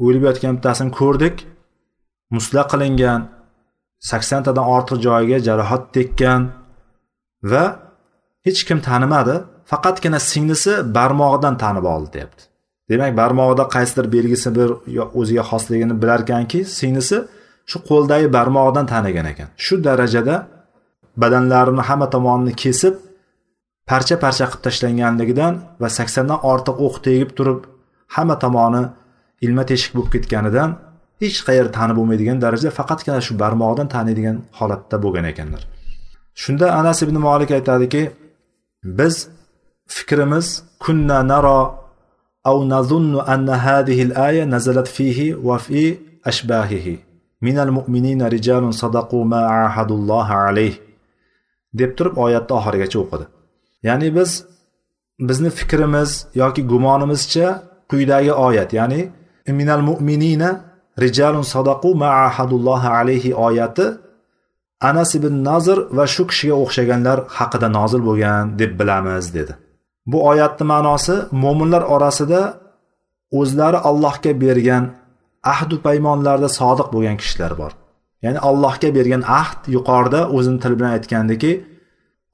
A: O'lib yotgan bittasini ko'rdik. Musla qilingan saksontadan ortiq joyiga jarohat tekkan va hech kim tanimadi faqatgina singlisi barmog'idan tanib oldi deyapti. Demak barmog'ida qaysidir belgisi bir o'ziga xosligini bilarkanki singlisi shu qo'ldagi barmog'idan tanigan ekan shu darajada badanlarini hamma tomonini kesib parcha parcha qilib tashlanganligidan va saksondan ortiq o'q tegib turib hamma tomoni ilma teshik bo'lib ketganidan hech qayerda tanib bo'lmaydigan darajada faqatgina shu barmog'idan taniydigan holatda bo'lgan ekanlar shunda anas ibn molik aytadiki biz fikrimiz kunna naro أو نظن أن هذه الآية نزلت فيه وفي أشباهه Minal mu'minina rijalun sadaqu ma ahadulloha alayh deb turib oyatni oxirigacha o'qidi. Ya'ni biz bizni fikrimiz yoki gumonimizcha quyidagi oyat ya'ni minal mu'minina rijalun sadaqu ma ahadulloha alayhi oyati anas ibn nazr va shu kishiga o'xshaganlar haqida nozil bo'lgan deb bilamiz dedi. Bu oyatni ma'nosi mo'minlar orasida o'zlari allohga bergan ahdu paymonlarda sodiq bo'lgan kishilar bor. Ya'ni allohga bergan ahd yuqorida o'zini til bilan aytgandiki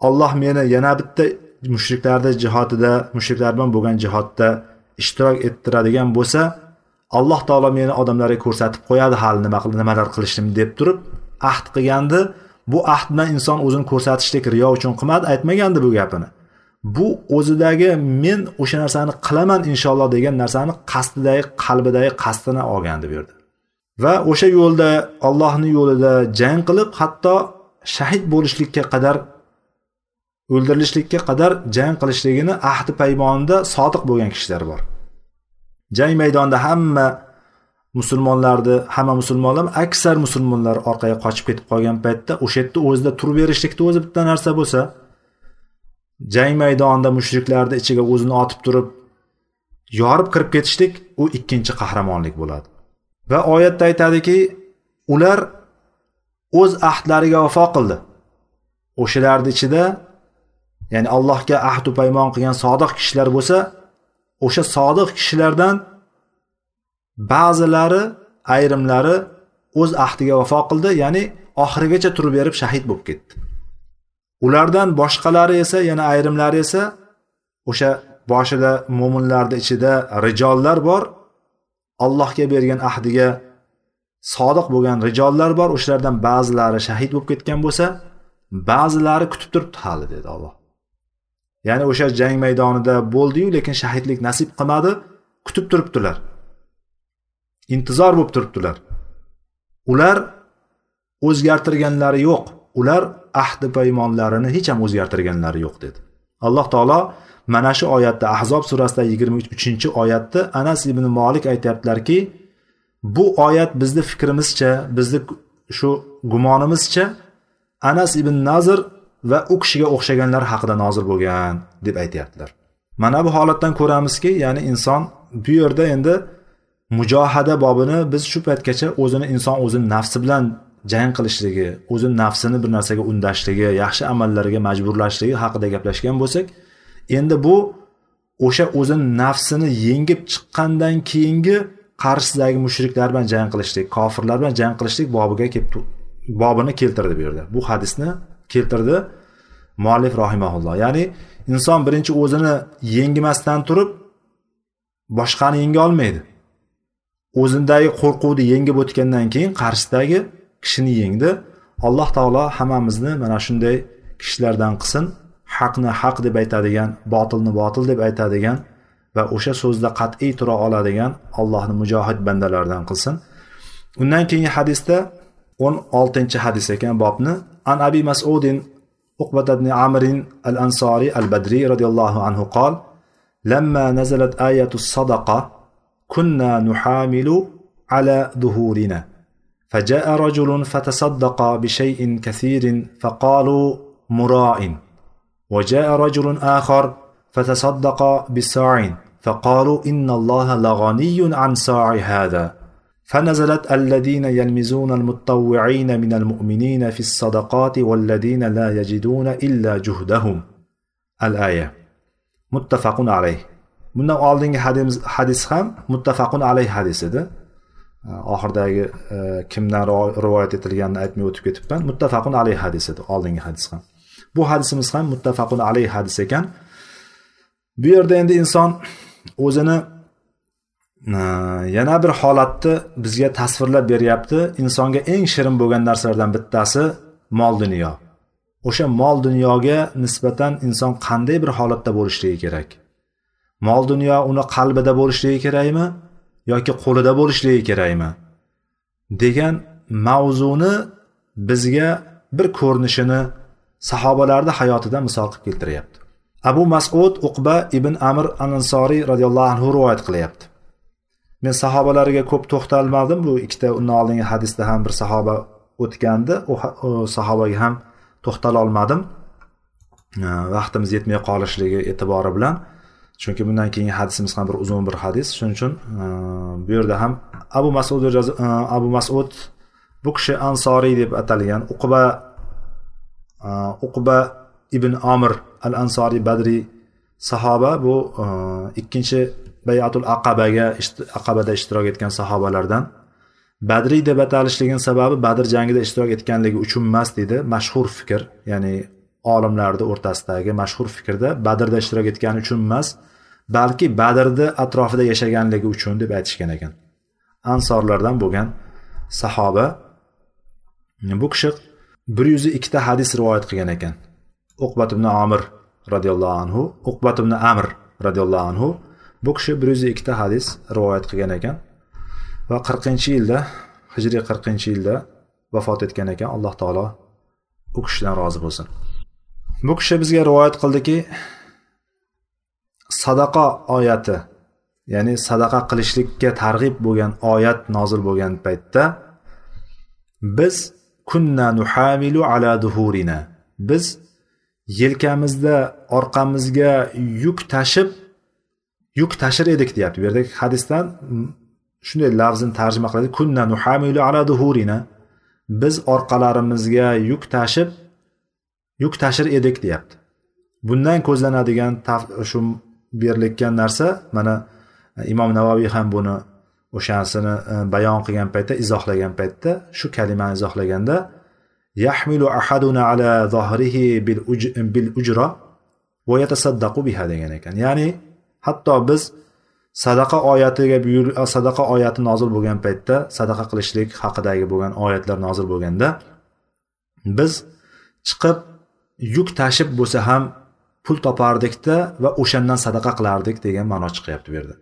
A: olloh meni yana bitta mushriklarni jihodida mushriklar bilan bo'lgan jihodda ishtirok ettiradigan bo'lsa alloh taolo meni odamlarga ko'rsatib qo'yadi hali nima nimalar qilishimni deb turib ahd qilgandi. Bu ahd bilan inson o'zini ko'rsatishlik riyo uchun qilmadi aytmagandi bu gapini. Bu o'zidagi men o'sha narsani qilaman inshaalloh degan narsani qasdidagi qalbidagi qasdini olgandi bu yerda va o'sha yo'lda ollohni yo'lida jang qilib hatto shahid bo'lishlikka qadar o'ldirilishlikka qadar jang qilishligini ahdi paymonida sodiq bo'lgan kishilar bor. Jang maydonida hamma musulmonlarni hamma musulmonlar aksar musulmonlar orqaga qochib ketib qolgan paytda o'sha yerda o'zida turib berishlikni o'zi bitta narsa bo'lsa jang maydonida mushriklarni ichiga o'zini otib turib yorib kirib ketishlik u ikkinchi qahramonlik bo'ladi. Va oyatda aytadiki ular o'z ahdlariga vafo qildi. O'shalarni ichida ya'ni allohga ahdu paymon qilgan sodiq kishilar bo'lsa o'sha sodiq kishilardan ba'zilari ayrimlari o'z ahdiga vafo qildi ya'ni oxirigacha turib berib shahid bo'lib ketdi. Ulardan boshqalari esa yana ayrimlari esa o'sha boshida mo'minlarni ichida rijollar bor. Allohga bergan ahdiga sodiq bo'lgan rijollar bor. O'shalardan ba'zilari shahid bo'lib ketgan bo'lsa ba'zilari kutib turibdi hali dedi olloh ya'ni o'sha jang maydonida bo'ldiyu lekin shahidlik nasib qilmadi kutib turibdilar. Intizor bo'lib turibdilar. Ular o'zgartirganlari yo'q. Ular ahdi paymonlarini hech ham o'zgartirganlari yo'q dedi. Alloh taolo mana shu oyatda ahzob surasida yigirma uchinchi oyatda anas ibn molik aytyaptilarki bu oyat bizni fikrimizcha bizni shu gumonimizcha anas ibn nazr va u kishiga o'xshaganlar haqida nozil bo'lgan deb aytyaptilar. Mana bu holatdan ko'ramizki ya'ni inson bu yerda endi mujohada bobini biz shu paytgacha o'zini inson o'zini nafsi bilan jang qilishligi o'zini nafsini bir narsaga undashligi yaxshi amallarga majburlashligi haqida gaplashgan bo'lsak endi bu o'sha o'zini nafsini yengib chiqqandan keyingi qarshisidagi mushriklar bilan jang qilishlik kofirlar bilan jang qilishlik bobiga kelib bobini keltirdi bu yerda. Bu hadisni keltirdi muallif rohimaulloh ya'ni inson birinchi o'zini yengmasdan turib boshqani yenga olmaydi. O'zidagi qo'rquvni yengib o'tgandan keyin qarshisidagi kishini yengdi alloh taolo hammamizni mana shunday kishilardan qilsin haqni haq deb aytadigan botilni botil deb aytadigan va o'sha so'zda qat'iy tura oladigan allohni mujohid bandalaridan qilsin undan keyingi hadisda o'n oltinchi hadis ekan bobni an abi masudin uqbat ibn amrin al ansoriy al badriy roziyallohu anhu qol لما نزلت آية الصدقة كنا نحامل على ظهورنا فجاء رجل فتصدق بشيء كثير فقالوا مراء وجاء رجل آخر فتصدق بساع فقالوا إن الله لغني عن ساع هذا. فنزلت الذين يلمزون المتطوعين من المؤمنين في الصدقات والذين لا يجدون إلا جهدهم. الآية. متفق عليه. من oldingi hadis ham muttafaqun alayh hadis edi Э, oxiridagi e, kimdan rivoyat etilganini aytmay o'tib ketibman. Muttafaqun alayhi hadis edi oldingi hadis ham. Bu hadisimiz ham muttafaqun alayhi hadis ekan. Bu yerda endi inson o'zini e, yana bir holatni bizga tasvirlab beryapti. Insonga eng shirin bo'lgan narsalardan bittasi mol dunyo. O'sha mol dunyoga nisbatan inson qanday bir holatda bo'lishligi kerak? Mol dunyo uni qalbida bo'lishligi kerakmi? Yoki qo'lida bo'lishligi kerakmi? degan mavzuni bizga bir ko'rinishini sahobalarni hayotidan misol qilib keltiryapti. Abu masud uqba ibn amir al ansoriy roziyallohu anhu rivoyat qilyapti. Men sahobalarga ko'p to'xtalmadim bu ikkita undan oldingi hadisda ham bir sahoba o'tgandi u sahobaga ham to'xtalolmadim vaqtimiz yetmay qolishligi e'tibori bilan chunki bundan keyingi hadisimiz ham bir uzun bir hadis. Shuning uchun e, bu yerda ham abu masud e, abu masud bu kishi ansoriy deb atalgan uqba e, uqba ibn omir al ansoriy badriy sahoba bu ikkinchi bayatul aqabaga aqabada ishtirok etgan sahobalardan. Badriy deb atalishligini sababi badr jangida ishtirok etganligi uchun emas deydi. Mashhur fikr ya'ni olimlarni o'rtasidagi mashhur fikrda badrda ishtirok etgani uchun emas. Balki badrni atrofida yashaganligi uchun deb aytishgan ekan. Ansorlardan bo'lgan sahoba bu kishi bir yuz ikkita hadis rivoyat qilgan ekan. Uqbat ibn amir roziyallohu anhu uqbat ibn amr roziyallohu anhu bu kishi bir yuz ikkita hadis rivoyat qilgan ekan va qirqinchi yilda hijriy qirqinchi yilda vafot etgan ekan. Alloh taolo u kishidan rozi bo'lsin. Bu kishi bizga rivoyat qildiki sadaqa oyati ya'ni sadaqa qilishlikka targ'ib bo'lgan oyat nozil bo'lgan paytda biz kunna nuhamilu ala duhurina. Biz yelkamizda orqamizga yuk tashib yuk tashir edik deyapti. Bu yerdagi hadisdan shunday lafzini tarjima qiladi. Kunna nuhamilu ala duhurina. Biz orqalarimizga yuk tashib yuk tashir edik deyapti. Bundan ko'zlanadigan shu berilayotgan narsa mana e, imom navoiy ham buni o'shanisini e, bayon qilgan paytda izohlagan paytda shu kalimani izohlaganda yahmilu ahaduna ala zohrihi bil, bil ujra va yatasaddaqu biha degan ekan. Ya'ni hatto biz sadaqa oyatiga e, sadaqa oyati nozil bo'lgan paytda sadaqa qilishlik haqidagi bo'lgan oyatlar nozil bo'lganda biz chiqib yuk tashib bo'lsa ham pul topardikda va o'shandan sadaqa qilardik degan ma'no chiqyapti bu yerda.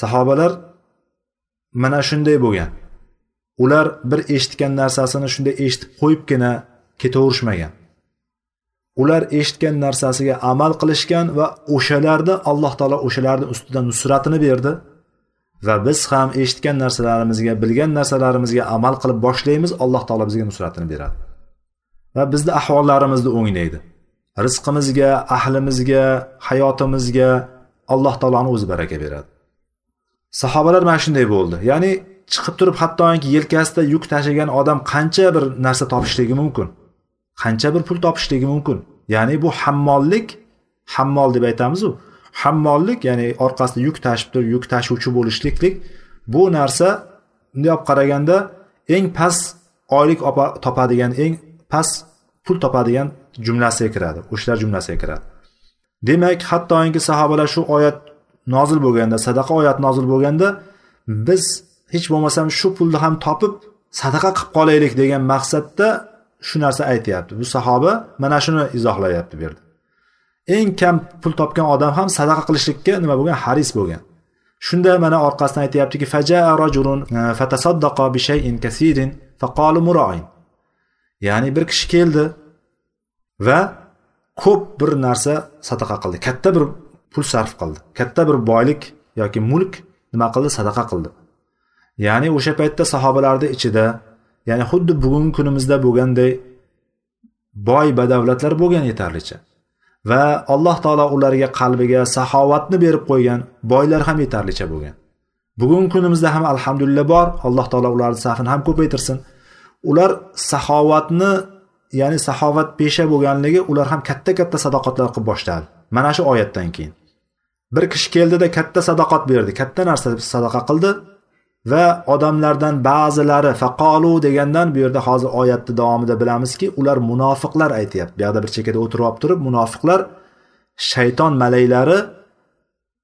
A: Sahobalar mana shunday bo'lgan. Ular bir eshitgan narsasini shunday eshitib qo'yibgina ketaverishmagan. Ular eshitgan narsasiga amal qilishgan va o'shalarda alloh taolo o'shalarni ustida nusratini berdi va biz ham eshitgan narsalarimizga bilgan narsalarimizga amal qilib boshlaymiz alloh taolo bizga nusratini beradi. Va bizni ahvollarimizni o'nglaydi rizqimizga ahlimizga hayotimizga alloh taoloni o'zi baraka beradi. Sahobalar mana shunday bo'ldi. Ya'ni chiqib turib hattoki yelkasida yuk tashigan odam qancha bir narsa topishligi mumkin? Qancha bir pul topishligi mumkin? Ya'ni bu hammollik hammol deb aytamizu. Hammollik ya'ni orqasida yuk tashib turib yuk tashuvchi bo'lishliklik bu narsa bunday olib qaraganda eng past oylik topadigan eng past pul topadigan jumlasiga kiradi o'shalar jumlasiga kiradi. Demak hattoki sahobalar shu oyat nozil bo'lganda sadaqa oyati nozil bo'lganda biz hech bo'lmasam shu pulni ham topib sadaqa qilib qolaylik degan maqsadda shu narsa aytyapti. Bu sahoba mana shuni izohlayapti bu yerda eng kam pul topgan odam ham sadaqa qilishlikka nima bo'lgan? Haris bo'lgan. Shunda mana orqasidan aytyaptiki fajaa rajulun e, fatasaddaqa bi shay'in kasirin faqalu mura'in. Ya'ni bir kishi keldi va ko'p bir narsa sadaqa qildi. Katta bir pul sarf qildi. Katta bir boylik yoki mulk nima qildi? Sadaqa qildi. Ya'ni o'sha paytda sahobalarni ichida ya'ni xuddi bugungi kunimizda bo'lganday boy badavlatlar bo'lgan yetarlicha. Va alloh taolo ularga qalbiga saxovatni berib qo'ygan boylar ham yetarlicha bo'lgan. Bugungi kunimizda ham alhamdulillah bor. Alloh taolo ularni safini ham ko'paytirsin. Ular saxovatni ya'ni saxovat pesha bo'lganligi ular ham katta katta sadoqatlar qilib boshladi. Mana shu oyatdan keyin. Bir kishi keldida katta sadoqat berdi katta narsa sadaqa qildi va odamlardan ba'zilari faqolu degandan bu yerda hozir oyatni davomida bilamizki ular munofiqlar aytyapti. Bu yoqda bir chekkada o'tirib olib turib munofiqlar shayton malaylari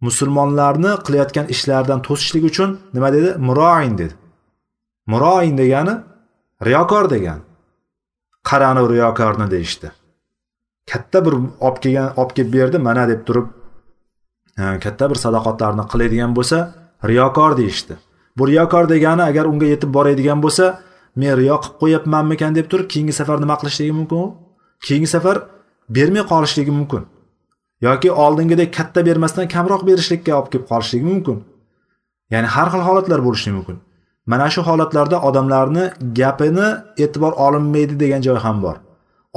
A: musulmonlarni qilayotgan ishlaridan to'sishlik uchun nima dedi? Muroin dedi. Muroin degani riyokor degani. Qarani riyokorni deyishdi. Katta bir olib kelgan olib kelib berdi mana deb turib katta bir sadoqatlarni qiladigan bo'lsa riyokor deyishdi. Bu riyokor degani agar unga yetib boradigan bo'lsa men riyo qilib qo'yyapmanmikan deb turib keyingi safar nima qilishligi mumkin u? Keyingi safar bermay qolishligi mumkin. Yoki oldingidek katta bermasdan kamroq berishlikka olib kelib qolishligi mumkin. Ya'ni har xil holatlar bo'lishi mumkin. Mana shu holatlarda odamlarni gapini e'tibor olinmaydi degan joy ham bor.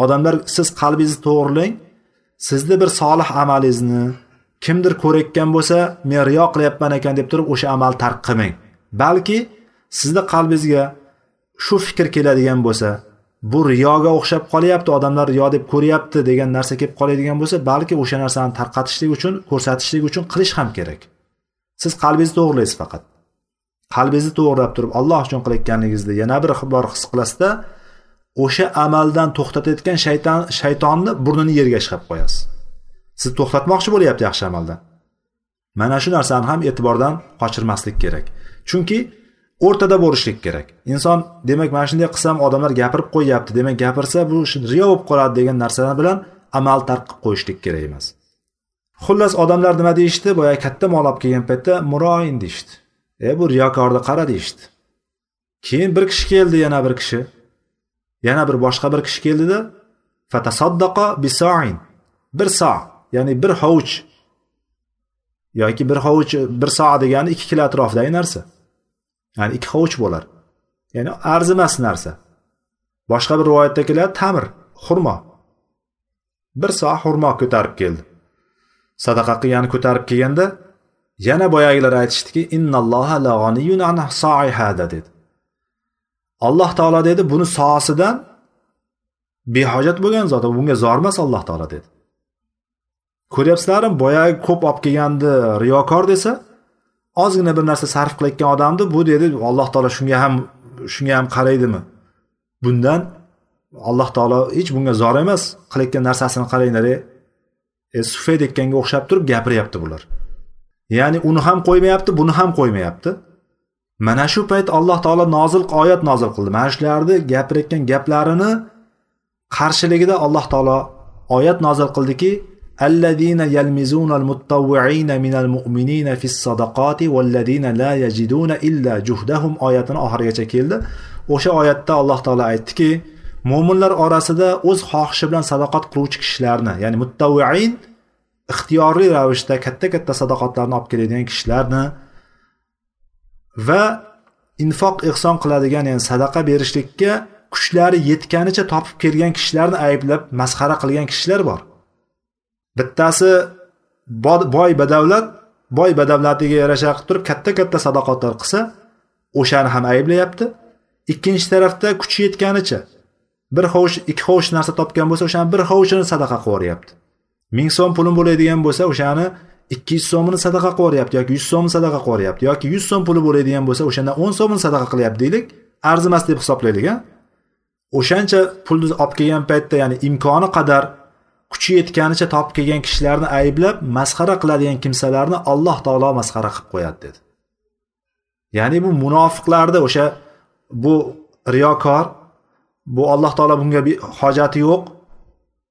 A: Odamlar siz qalbingizni to'g'irlang sizni bir solih amalingizni kimdir ko'rayotgan bo'lsa men riyo qilyapman ekan deb turib o'sha amalni tark qilmang. Balki sizni qalbingizga shu fikr keladigan bo'lsa bu riyoga o'xshab qolyapti odamlar riyo deb ko'ryapti degan narsa kelib qoladigan bo'lsa balki o'sha narsani tarqatishlik uchun ko'rsatishlik uchun qilish ham kerak. Siz qalbingizni to'g'irlaysiz faqat. Qalbingizni to'g'irlab turib alloh uchun qilayotganligingizni yana bir bor his qilasizda o'sha amaldan to'xtatayotgan shayton shaytonni burnini yerga ishqab qo'yasiz. Siz to'xtatmoqchi bo'lyapti yaxshi amaldan mana shu narsani ham e'tibordan qochirmaslik kerak. Chunki o'rtada bo'lishlik kerak. Inson demak mana shunday qilsam odamlar gapirib qo'yyapti demak gapirsa bu riyo bo'lib qoladi degan narsalar bilan amal tark qilib qo'yishlik kerak emas. Xullas odamlar nima deyishdi? Boya katta mol olib kelgan paytda muroin deyishdi. E bu riyokorni qara deyishdi. Keyin bir kishi keldi yana bir kishi. Yana bir boshqa bir kishi keldida fatasaddaqa bisoin bir so ya'ni bir hovuch. Yoki bir hovuch bir so degani ikki kilo atrofidagi narsa. Ya'ni ikki hovuch bo'lar. Ya'ni arzimas narsa. Boshqa bir rivoyatda keladi tamir xurmo. Bir so xurmo ko'tarib keldi. Sadaqa qilgani ko'tarib kelganda yana boyagilar aytishdiki innalloha dedi. Alloh taolo dedi buni soasidan behojat bo'lgan zot bunga zor emas alloh taolo dedi. Ko'ryapsizlarmi boyagi ko'p olib kelgandi riyokor desa ozgina bir narsa sarf qilayotgan odamni bu dedi alloh taolo shunga ham shunga ham qaraydimi? Bundan alloh taolo hech bunga zor emas qilayotgan narsasini qaranglar e sufay dekkanga o'xshab turib gapiryapti bular. ya'ni uni ham qo'ymayapti buni ham qo'ymayapti mana shu payt alloh taolo nozil oyat nozil qildi mana shularni gapirayotgan gaplarini qarshiligida alloh taolo oyat nozil qildiki الذين يلمزون المتطوعين من المؤمنين في الصدقات والذين لا يجدون إلا جهدهم oyatini oxirigacha keldi o'sha oyatda alloh taolo aytdiki mo'minlar orasida o'z xohishi bilan sadoqat qiluvchi kishilarni ya'ni muttavviin ixtiyoriy ravishda katta katta sadoqatlarni olib keladigan kishilarni va infoq ehson qiladigan ya'ni sadaqa berishlikka kuchlari yetganicha topib kelgan kishilarni ayblab masxara qilgan kishilar bor. Bittasi boy badavlat boy badavlatiga yarasha qilib turib katta katta sadoqatlar qilsa o'shani ham ayblayapti. Ikkinchi tarafda kuchi yetganicha bir hovuch ikki hovuch narsa topgan bo'lsa o'shani bir hovuchini sadaqa qilib yuboryapti. Ming so'm pulim bo'ladigan bo'lsa o'shani ikki yuz so'mini sadaqa qilib yuboryapti yoki yuz so'mni sadaqa qilib yuboryapti yoki yuz so'm puli bo'ladigan bo'lsa o'shandan o'n so'mini sadaqa qilyapti deylik arzimas deb hisoblaylik a o'shancha pulni olib kelgan paytda ya'ni imkoni qadar kuchi yetganicha topib kelgan kishilarni ayblab masxara qiladigan kimsalarni alloh taolo masxara qilib qo'yadi dedi. Ya'ni bu munofiqlarni o'sha bu riyokor bu alloh taolo bunga hojati yo'q.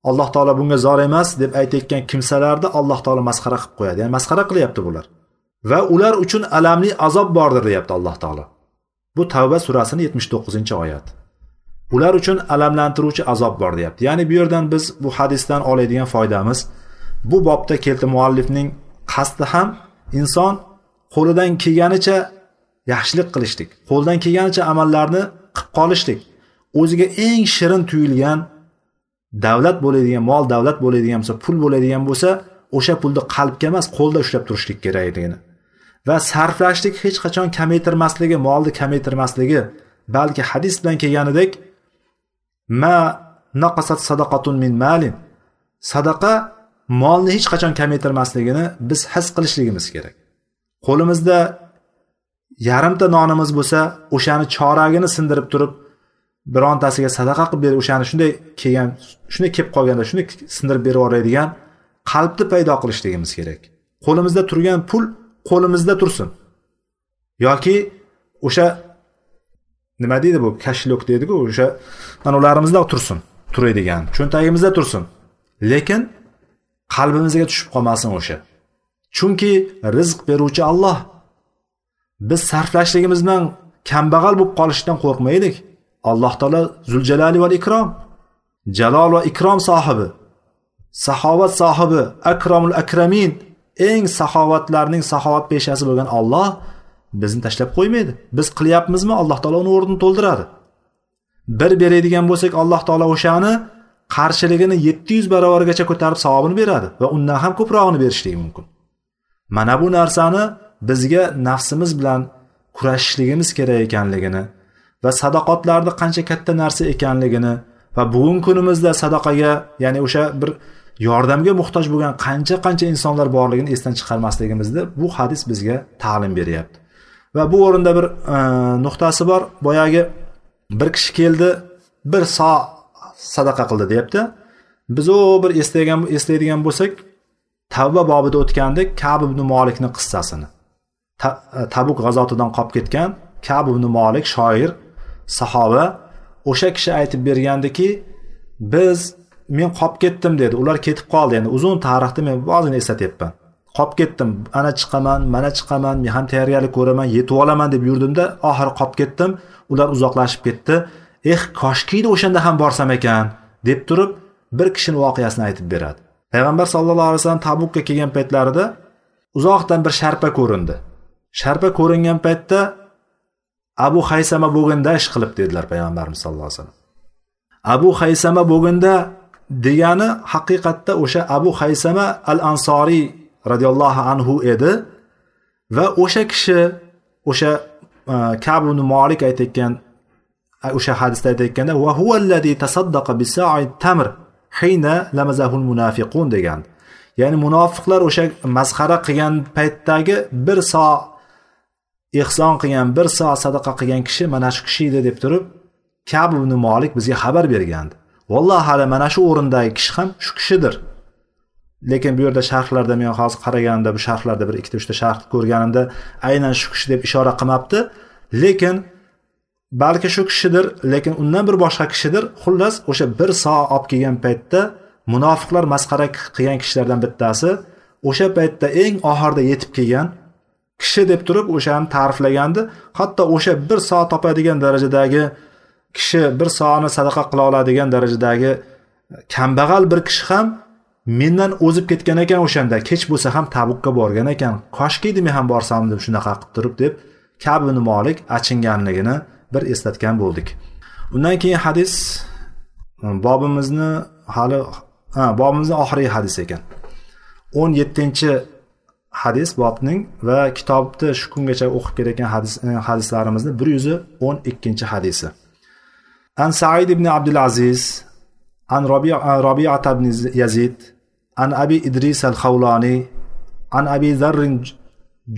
A: Alloh taolo bunga zor emas deb aytayotgan kimsalarni alloh taolo masxara qilib qo'yadi. Ya'ni masxara qilyapti bular. Va ular uchun alamli azob bordir deyapti alloh taolo. Bu tavba surasini yetmish to'qqizinchi oyat. Ular uchun alamlantiruvchi azob bor deyapti. Ya'ni bu yerdan biz bu hadisdan oladigan foydamiz bu bobda keldi muallifning qasdi ham inson qo'lidan kelganicha yaxshilik qilishlik qo'ldan kelganicha amallarni qilib qolishlik o'ziga eng shirin tuyulgan davlat bo'ladigan mol davlat bo'ladigan bo'lsa pul bo'ladigan bo'lsa o'sha pulni qalbga emas qo'lda ushlab turishlik kerakligini va sarflashlik hech qachon kamaytirmasligi molni kamaytirmasligi balki hadis bilan kelganidek ma naqasat sadaqatun min malin. Sadaqa molni hech qachon kamaytirmasligini biz his qilishligimiz kerak. Qo'limizda yarimta nonimiz bo'lsa o'shani choragini sindirib turib birontasiga sadaqa qilib berib o'shani shunday kelgan shunday kelib qolganda shunday sindirib berib yuboradigan qalbni paydo qilishligimiz kerak. Qo'limizda turgan pul qo'limizda tursin. Yoki o'sha nima deydi bu kashlok deydiku o'sha anavlarimizda tursin turadigan cho'ntagimizda tursin. Lekin qalbimizga tushib qolmasin o'sha. Chunki rizq beruvchi Alloh. Biz sarflashligimiz bilan kambag'al bo'lib qolishdan qo'rqmaylik. Alloh taolo zuljalali va ikrom jalol va ikrom sohibi saxovat sohibi akromul akramin eng saxovatlarning saxovat peshasi bo'lgan olloh bizni tashlab qo'ymaydi. Biz qilyapmizmi? Alloh taolo uni o'rnini to'ldiradi. Bir beradigan bo'lsak alloh taolo o'shani qarshiligini yetti yuz barobargacha ko'tarib savobini beradi va undan ham ko'prog'ini berishligi mumkin. Mana bu narsani bizga nafsimiz bilan kurashishligimiz kerak ekanligini va sadoqatlarni qancha katta narsa ekanligini va bugungi kunimizda sadaqaga ya'ni o'sha bir yordamga muhtoj bo'lgan qancha qancha insonlar borligini esdan chiqarmasligimizni bu hadis bizga ta'lim beryapti. Va bu o'rinda bir e, nuqtasi bor. Boyagi bir kishi keldi bir so sadaqa qildi deyapti. Biz u bir eslagan eslaydigan bo'lsak tavba bobida o'tgandik kab ibn molikni qissasini e, tabuk g'azotidan qolib ketgan kab ibn molik shoir sahoba o'sha kishi aytib bergandiki biz men qolib ketdim dedi. Ular ketib qoldi. Endi uzun tarixni men ozgina eslatyapman. Qolib ketdim ana chiqaman mana chiqaman men ham tayyorgarlik ko'raman yetib olaman deb yurdimda oxiri qolib ketdim ular uzoqlashib ketdi. Eh koshkiydi o'shanda ham borsam ekan deb turib bir kishini voqeasini aytib beradi. Payg'ambar sallallohu alayhi vasallam tabukka kelgan paytlarida uzoqdan bir sharpa ko'rindi. Sharpa ko'ringan paytda abu haysama bo'lganda ish qilib dedilar payg'ambarimiz sallallohu alayhi vasallam. Abu haysama bo'lganda degani haqiqatda o'sha abu haysama al ansoriy roziyallohu anhu edi va o'sha kishi o'sha e, kabu molik aytayotgan e, o'sha hadisda aytayotganda va huvallazi tasaddaqa bisa'i tamr hina lamazahul munafiqun degan. Ya'ni munofiqlar o'sha masxara qilgan paytdagi bir so ehson qilgan bir soat sadaqa qilgan kishi mana shu kishi edi deb turib kab ibn molik bizga xabar bergandi. Vallohu hali mana shu o'rindagi kishi ham shu kishidir. Lekin bu yerda sharhlarda men hozir qaraganimda bu sharhlarda bir ikkita uchta sharh ko'rganimda aynan shu kishi deb ishora qilmabdi. Lekin balki shu kishidir lekin undan bir boshqa kishidir. Xullas o'sha bir soat olib kelgan paytda munofiqlar masxara qilgan kishilardan bittasi o'sha paytda eng oxirida yetib kelgan kishi deb turib o'shani ta'riflagandi. Hatto o'sha bir soat topadigan darajadagi kishi bir soatni sadaqa qila oladigan darajadagi e, kambag'al bir kishi ham mendan o'zib ketgan ekan o'shanda. Kech bo'lsa ham tabukka borgan ekan. Koshki men ham borsam deb shunaqa qilib turib deb kabin molik achinganligini bir eslatgan bo'ldik. Undan keyin hadis e, bobimizni hali ha bobimizni oxirgi hadis ekan. o'n yettinchi hadis bobning va kitobni shu kungacha o'qib kelayotgan hadis e, hadislarimizni bir yuz o'n ikkinchi hadisi. An said ibn abdulaziz an robiat ibn yazid an abi idris al xavloniy an abi zarrin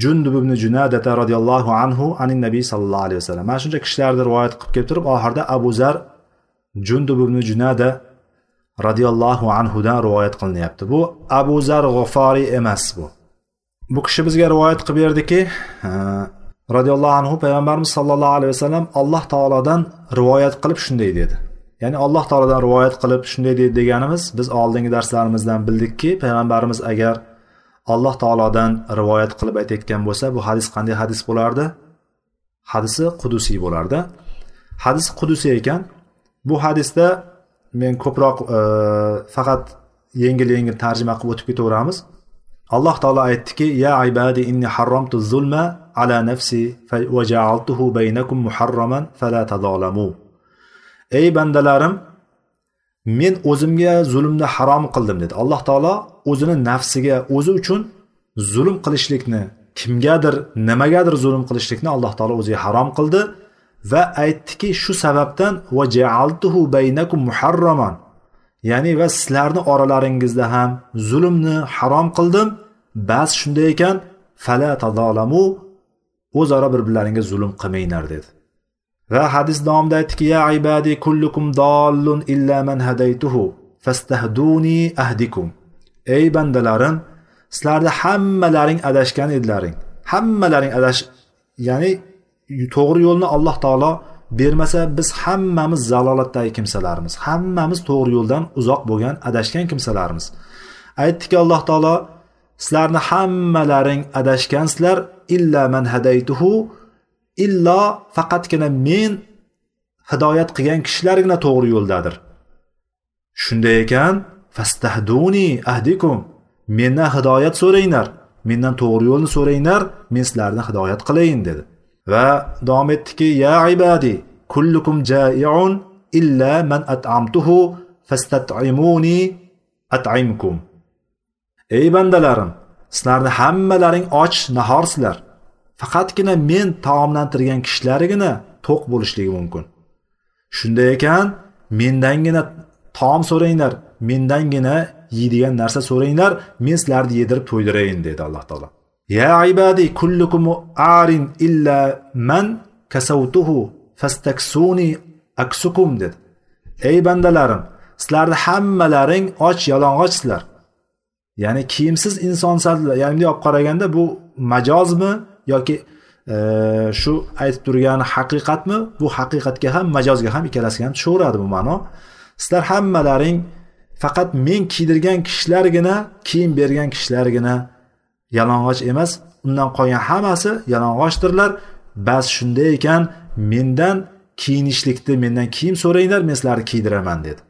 A: jundub ibn junadata roziyallohu anhu anin nabiy sallallohu alayhi vasallam. Mana shuncha kishilarni rivoyat qilib kelib turib oxirida abu zar jundub ibn junada roziyallohu anhudan rivoyat qilinyapti. Bu abu zar g'uforiy emas bu. Bu kishi bizga rivoyat qilib berdiki roziyallohu anhu payg'ambarimiz sollallohu alayhi vasallam alloh taolodan rivoyat qilib shunday dedi. Ya'ni alloh taolodan rivoyat qilib shunday dedi deganimiz biz oldingi darslarimizdan bildikki payg'ambarimiz agar alloh taolodan rivoyat qilib aytayotgan bo'lsa bu hadis qanday hadis bo'lardi? Hadisi qudusiy bo'lardi. Hadis qudusiy ekan. Bu hadisda men ko'proq e, faqat yengil yengil tarjima qilib o'tib ketaveramiz. Alloh taolo aytdiki ya ibadi inni harromtu zulma ala nafsi va ja'altuhu baynakum muharraman fala tazolamu ey bandalarim men o'zimga zulmni harom qildim dedi. Alloh taolo o'zini nafsiga o'zi uchun zulm qilishlikni kimgadir nimagadir zulm qilishlikni alloh taolo o'ziga harom qildi va aytdiki shu sababdan va jaaltuhu baynakum muharraman. Ya'ni va sizlarni oralaringizda ham zulmni harom qildim. Bas shunday ekan fala tadolamu o'zaro bir birlaringga zulm qilmanglar dedi. Va hadis davomida aytdiki ya ibadi kullukum dollun illa man hadaytuhu fastahduni ahdikum ey bandalarim sizlarni hammalaring adashgan edilaring. Hammalaring adash ya'ni to'g'ri yo'lni alloh taolo bermasa biz hammamiz zalolatdagi kimsalarmiz. Hammamiz to'g'ri yo'ldan uzoq bo'lgan adashgan kimsalarmiz. Aytdiki alloh taolo sizlarni hammalaring adashgansizlar. Illa man hadaytuhu illo faqatgina men hidoyat qilgan kishilargina to'g'ri yo'ldadir. Shunday ekan fastahduni ahdikum. Mendan hidoyat so'ranglar mendan to'g'ri yo'lni so'ranglar men sizlarni hidoyat qilayin dedi. Va davom etdiki ya ibadi kullukum jaiun illa man at'amtuhu fastat'imuni at'imkum. Ey bandalarim sizlarni hammalaring och nahorsizlar. Faqatgina men taomlantirgan kishilargina to'q bo'lishligi mumkin. Shunday ekan mendangina taom so'ranglar mendangina yeydigan narsa so'ranglar men sizlarni yedirib to'ydirayin dedi alloh taolo. Ya ibadi kullukum arin illa man kasavtuhu fastaksuni aksukum dedi. Ey bandalarim sizlarni hammalaring och yalang'ochsizlar. Ya'ni kiyimsiz insonsizlar ya'ni bunday olib qaraganda bu majozmi yoki e, shu aytib turgani haqiqatmi? Bu haqiqatga ham majozga ham ikkalasiga ham tushaveradi bu ma'no. Sizlar hammalaring faqat men kiydirgan kishilargina kiyim bergan kishilargina yalang'och emas undan qolgan hammasi yalang'ochdirlar. Bas shunday ekan mendan kiyinishlikni mendan kiyim so'ranglar men sizlarni kiydiraman dedi.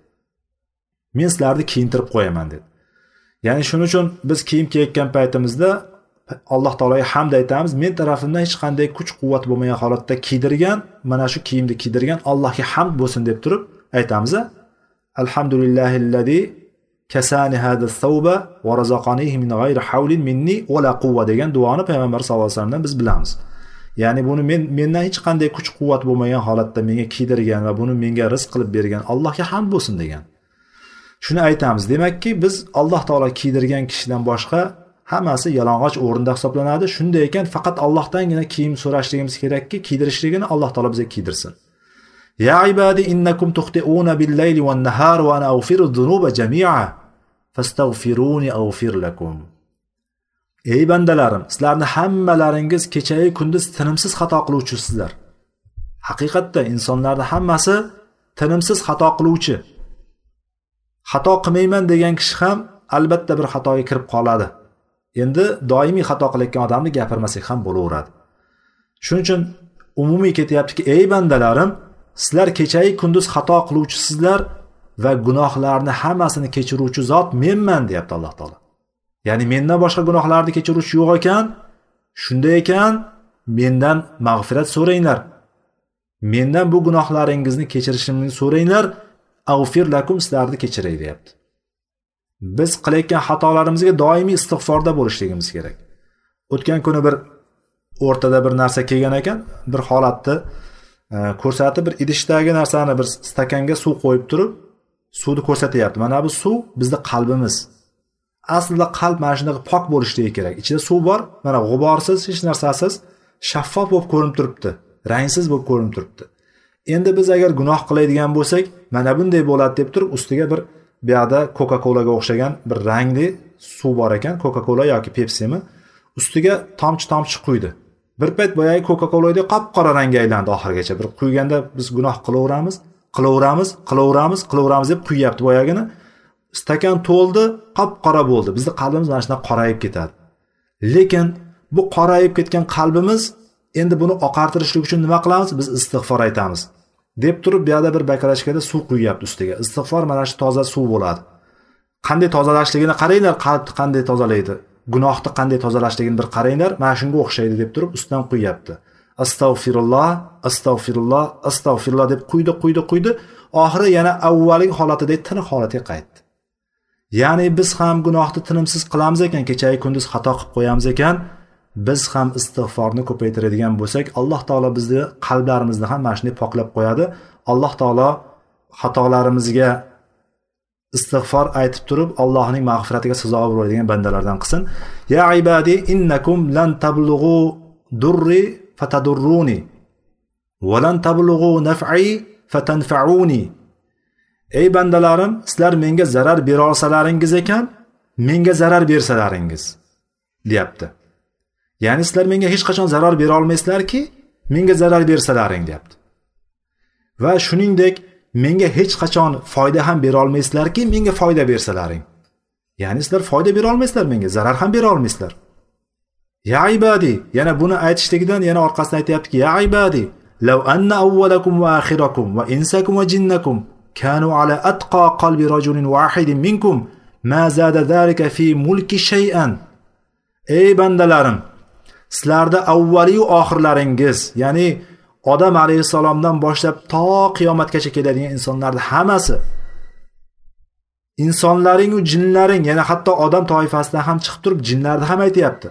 A: Men sizlarni kiyintirib qo'yaman dedi. Ya'ni shuning uchun biz kiyim kiyayotgan paytimizda alloh taologa hamd aytamiz. Men tarafimdan hech qanday kuch quvvat bo'lmagan holatda kiydirgan mana shu kiyimni kiydirgan allohga hamd bo'lsin deb turib aytamiz alhamdulillahillazi kasani hada thawba va razaqanihi min g'ayri havlin minni va quvva degan duoni payg'ambar sallallohu alayhi vasallamdan biz bilamiz. Ya'ni buni men mendan hech qanday kuch quvvat bo'lmagan holatda menga kiydirgan va buni menga rizq qilib bergan allohga hamd bo'lsin degan. Shuni aytamiz. Demakki biz alloh taolo kiydirgan kishidan boshqa hammasi yalang'och o'rinda hisoblanadi. Shunday ekan faqat allohdangina kiyim so'rashligimiz kerakki kiydirishligini alloh taolo bizga kiydirsin. Ya ibadi innakum tuxtiuna billayli wan-nahar wa ana aghfiru dhunuba jami'a fastag'firuni aghfir lakum. Ey bandalarim sizlarni hammalaringiz kechayu kunduz tinimsiz xato qiluvchisizlar. Haqiqatda insonlarni hammasi tinimsiz xato qiluvchi. Xato qilmayman degan kishi ham albatta bir xatoga kirib qoladi. Endi doimiy xato qilayotgan odamni gapirmasak ham bo'laveradi. Shuning uchun umumiy ketyaptiki ey bandalarim sizlar kechayu kunduz xato qiluvchisizlar va gunohlarni hammasini kechiruvchi zot menman deyapti alloh taolo. Ya'ni mendan boshqa gunohlarni kechiruvchi yo'q ekan shunday ekan mendan mag'firat so'ranglar. Mendan bu gunohlaringizni kechirishimni so'ranglar. Avfir lakum sizlarni kechiray deyapti. Biz qilayotgan xatolarimizga doimiy istig'forda bo'lishligimiz kerak. O'tgan kuni bir o'rtada bir narsa kelgan ekan bir holatni e, ko'rsatib bir idishdagi narsani bir stakanga suv qo'yib turib suvni ko'rsatyapti. Mana bu suv bizni qalbimiz. Aslida qalb mana shunaqa pok bo'lishligi kerak. Ichida suv bor mana g'uborsiz hech narsasiz shaffof bo'lib ko'rinib turibdi rangsiz bo'lib ko'rinib turibdi. Endi biz agar gunoh qiladigan bo'lsak mana bunday bo'ladi deb turib ustiga bir buyoqda coca colaga o'xshagan bir rangli suv bor ekan coca cola yoki pepsimi? Ustiga tomchi tomchi quydi. Bir payt boyagi coca coladay qop qora rangga aylandi oxirigacha. Bir quyganda biz gunoh qilaveramiz qilaveramiz qilaveramiz qilaveramiz deb quyyapti boyagini. Stakan to'ldi qop qora bo'ldi. Bizni qalbimiz mana shunaqa qorayib ketadi. Lekin bu qorayib ketgan qalbimiz endi buni oqartirishlik uchun nima qilamiz? Biz istig'for aytamiz. Deb turib bu yoqda bir bakarachkada suv quyyapti ustiga. Istig'for mana shu toza suv bo'ladi. Qanday tozalashligini qaranglar. Qalbni qanday tozalaydi? Gunohni qanday tozalashligini bir qaranglar. Mana shunga o'xshaydi deb turib ustidan quyyapti astag'firulloh astag'firulloh astag'firulloh deb quydi quydi quydi. Oxiri yana avvalgi holatidek tiniq holatga qaytdi. Ya'ni biz ham gunohni tinimsiz qilamiz ekan kechayu kunduz xato qilib qo'yamiz ekan. Biz ham istig'forni ko'paytiradigan bo'lsak alloh taolo bizni qalblarimizni ham mana shunday poklab qo'yadi. Alloh taolo xatolarimizga istig'for aytib turib allohning mag'firatiga sazovor bo'ladigan bandalardan qilsin. Ya ibadi innakum lan tablug'u durri fatadurruni va lan tablug'u naf'i fatanfa'uni. Ey bandalarim sizlar menga zarar bera olsalaringiz ekan menga zarar bersalaringiz deyapti. Ya'ni sizlar menga hech qachon zarar bera olmaysizlarki menga zarar bersalaring deyapti va shuningdek menga hech qachon foyda ham bera olmaysizlarki menga foyda bersalaring. Ya'ni sizlar foyda bera olmaysizlar menga zarar ham bera olmaysizlar. Ya ibadi yana buni aytishligidan yana orqasidan aytyaptiki ya ibadi law anna awwalakum va akhirakum va insakum va jinnakum kanu ala atqa qalbi rajulin wahidin minkum ma zada zalika fi mulki shay'an. Ey bandalarim sizlarni avvaliyu oxirlaringiz ya'ni odam alayhissalomdan boshlab to qiyomatgacha keladigan insonlarni hammasi. Insonlaringu jinlaring yana hatto odam toifasidan ham chiqib turib jinlarni ham aytyapti.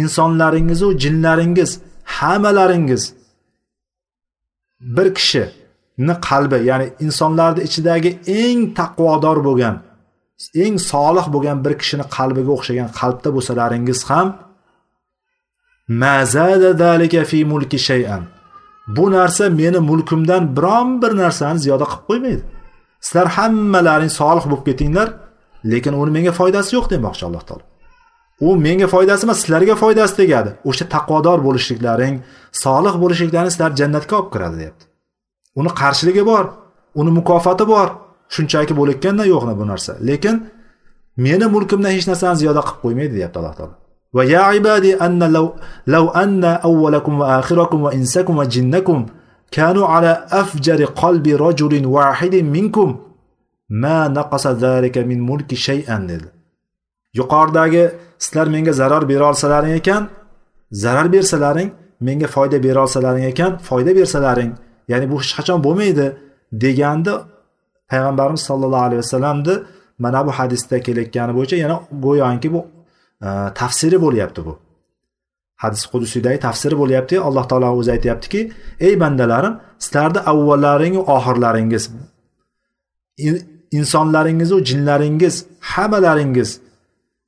A: Insonlaringizu jinlaringiz hammalaringiz. Bir kishini qalbi ya'ni insonlarni ichidagi eng taqvodor bo'lgan eng solih bo'lgan bir kishini qalbiga o'xshagan qalbda bo'lsalaringiz ham fi mulki shay'an bu narsa meni mulkimdan biron bir narsani ziyoda qilib qo'ymaydi. Sizlar hammalaring solih bo'lib ketinglar lekin uni menga foydasi yo'q demoqchi alloh taolo. U menga foydasi emas sizlarga foydasi tegadi o'sha taqvodor bo'lishliklaring solih bo'lishliklaring sizlar jannatga olib kiradi deyapti. Uni qarshiligi bor uni mukofoti bor. Shunchaki bo'layotganda yo'qni bu narsa? Lekin meni mulkimdan hech narsani ziyoda qilib qo'ymaydi deyapti alloh taolo. Ve ya ibadi enne lev, lev enne evvelekum ve ahirakum ve insekum ve cinnekum kanu ala efceri kalbi raculin vahidin minkum ma naqasa zalika min mulki şey'en dedi. Yuqoridagi sizlar menga zarar bera olsalaring ekan, zarar bersalaring, menga foyda bera olsalaring ekan, foyda bersalaring, ya'ni bu hech qachon bo'lmaydi deganda payg'ambarimiz sollallohu alayhi vasallamni mana bu hadisda kelayotgani bo'yicha yana go'yoki bu tafsiri bo'lyapti bu. Hadis qudusiydagi tafsiri bo'lyapti. Alloh taolo o'zi aytyaptiki ey bandalarim sizlarni avvallaringu oxirlaringiz insonlaringizu jinlaringiz hammalaringiz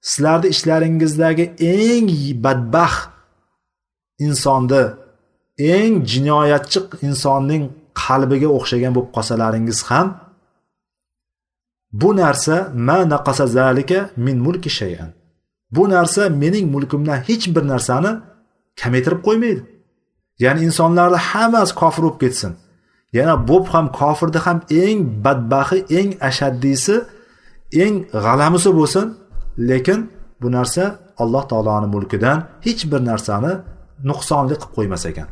A: sizlarni ishlaringizdagi eng badbaxt insonni eng jinoyatchi insonning qalbiga o'xshagan bo'lib qolsalaringiz ham bu narsa ma naqasa zalika min mulki shay'an. Bu narsa mening mulkimdan hech bir narsani kamaytirib qo'ymaydi. Ya'ni insonlarni hammasi kofir bo'lib ketsin. Yana bo'p ham kofirni ham eng badbaxi eng ashaddiysi eng g'alamisi bo'lsin. Lekin bu narsa alloh taoloni mulkidan hech bir narsani nuqsonli qilib qo'ymas ekan.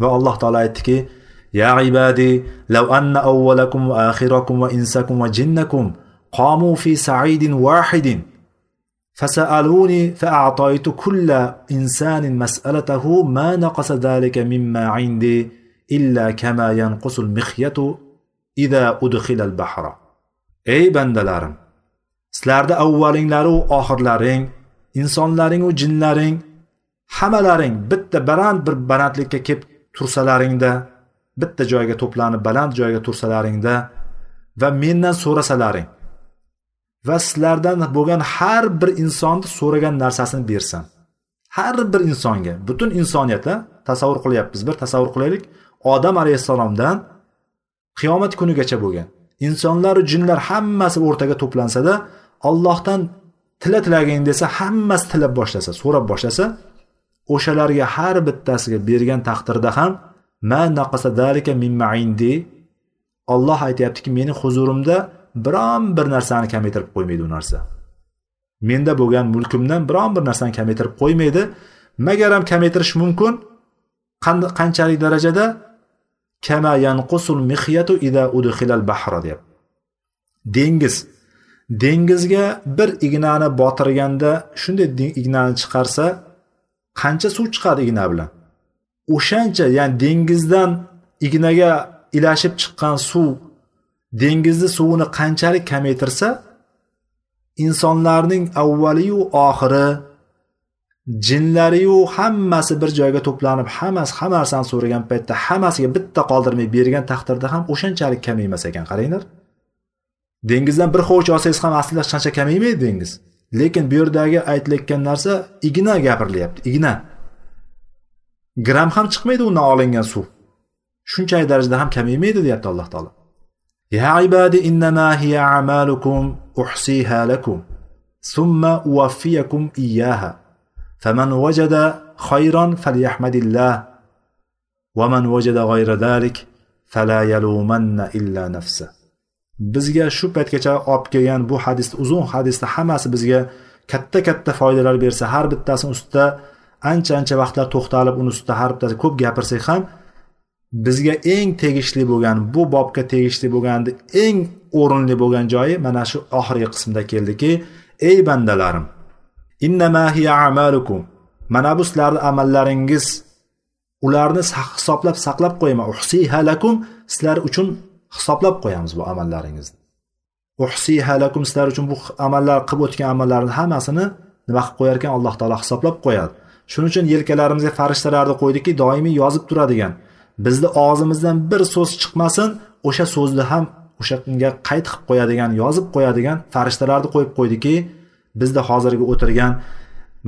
A: Va alloh taolo aytdiki ya ibadi law anna awwalakum va akhirakum wa insakum va jinnakum qamu fi sa'idin wahidin فسألوني فأعطيت كل إنسان مسألته ما نقص ذلك مما عندي إلا كما ينقص المخية إذا أدخل البحر ey bandalarim sizlarni avvalinglaru oxirlaring insonlaringu jinlaring hammalaring bitta baland bir balandlikka kelib tursalaringda bitta joyga to'planib baland joyga tursalaringda va mendan so'rasalaring va sizlardan bo'lgan har bir insonni so'ragan narsasini bersam. Har bir insonga butun insoniyatda tasavvur qilyapmiz bir tasavvur qilaylik. Odam alayhissalomdan qiyomat kunigacha bo'lgan. Insonlaru jinlar hammasi o'rtaga to'plansada ollohdan tila tilagin desa hammasi tilab boshlasa so'rab boshlasa o'shalarga har bittasiga bergan taqdirda ham ma naqasa dalika mimma indi olloh aytyaptiki meni huzurimda biron bir narsani kamaytirib qo'ymaydi u narsa. Menda bo'lgan mulkimdan biron bir narsani kamaytirib qo'ymaydi. Magaram kamaytirish mumkin qanchalik darajada? Kama yanqusul mihyatu ida udkhilal bahra deyapti dengiz. Dengizga bir ignani botirganda shunday ignani chiqarsa qancha suv chiqadi igna bilan? O'shancha ya'ni dengizdan ignaga ilashib chiqqan suv dengizni suvini qanchalik kamaytirsa insonlarning avvaliyu oxiri jinlariyu hammasi bir joyga to'planib hammasi hamma narsani so'ragan paytda hammasiga bitta qoldirmay bergan taqdirda ham o'shanchalik kamaymas ekan qaranglar. Dengizdan bir hovuch olsangiz ham aslida hech qancha kamaymaydi dengiz. Lekin bu yerdagi aytilayotgan narsa igna gapirilyapti igna. Gram ham chiqmaydi undan olingan suv. Shunchalik darajada ham kamaymaydi deyapti alloh taolo. يا عبادي إنما هي أعمالكم أحصيها لكم ثم أوفيكم إياها فمن وجد خيرا فليحمد الله ومن وجد غير ذلك فلا يلومن إلا نفسه bizga shu paytgacha olib kelgan bu hadis uzun hadisda hammasi bizga katta katta foydalar bersa har bittasini ustida ancha ancha vaqtlar to'xtalib uni ustida har bittasi ko'p gapirsak ham bizga eng tegishli bo'lgan bu bobga tegishli bo'lgan eng o'rinli bo'lgan joyi mana shu oxirgi qismda keldiki ey bandalarim innama hiya amalukum. Mana bu sizlarni amallaringiz ularni hisoblab saqlab qo'yaman uhsiha lakum sizlar uchun hisoblab qo'yamiz bu amallaringizni. Uhsiha lakum sizlar uchun bu amallar qilib o'tgan amallarni hammasini nima qilib qo'yar ekan? Alloh taolo hisoblab qo'yadi. Shuning uchun yelkalarimizga farishtalarni qo'ydiki doimiy yozib turadigan bizni og'zimizdan bir so'z chiqmasin o'sha so'zni ham o'shanga qayd qilib qo'yadigan yozib qo'yadigan farishtalarni qo'yib qo'ydiki bizda hozirgi o'tirgan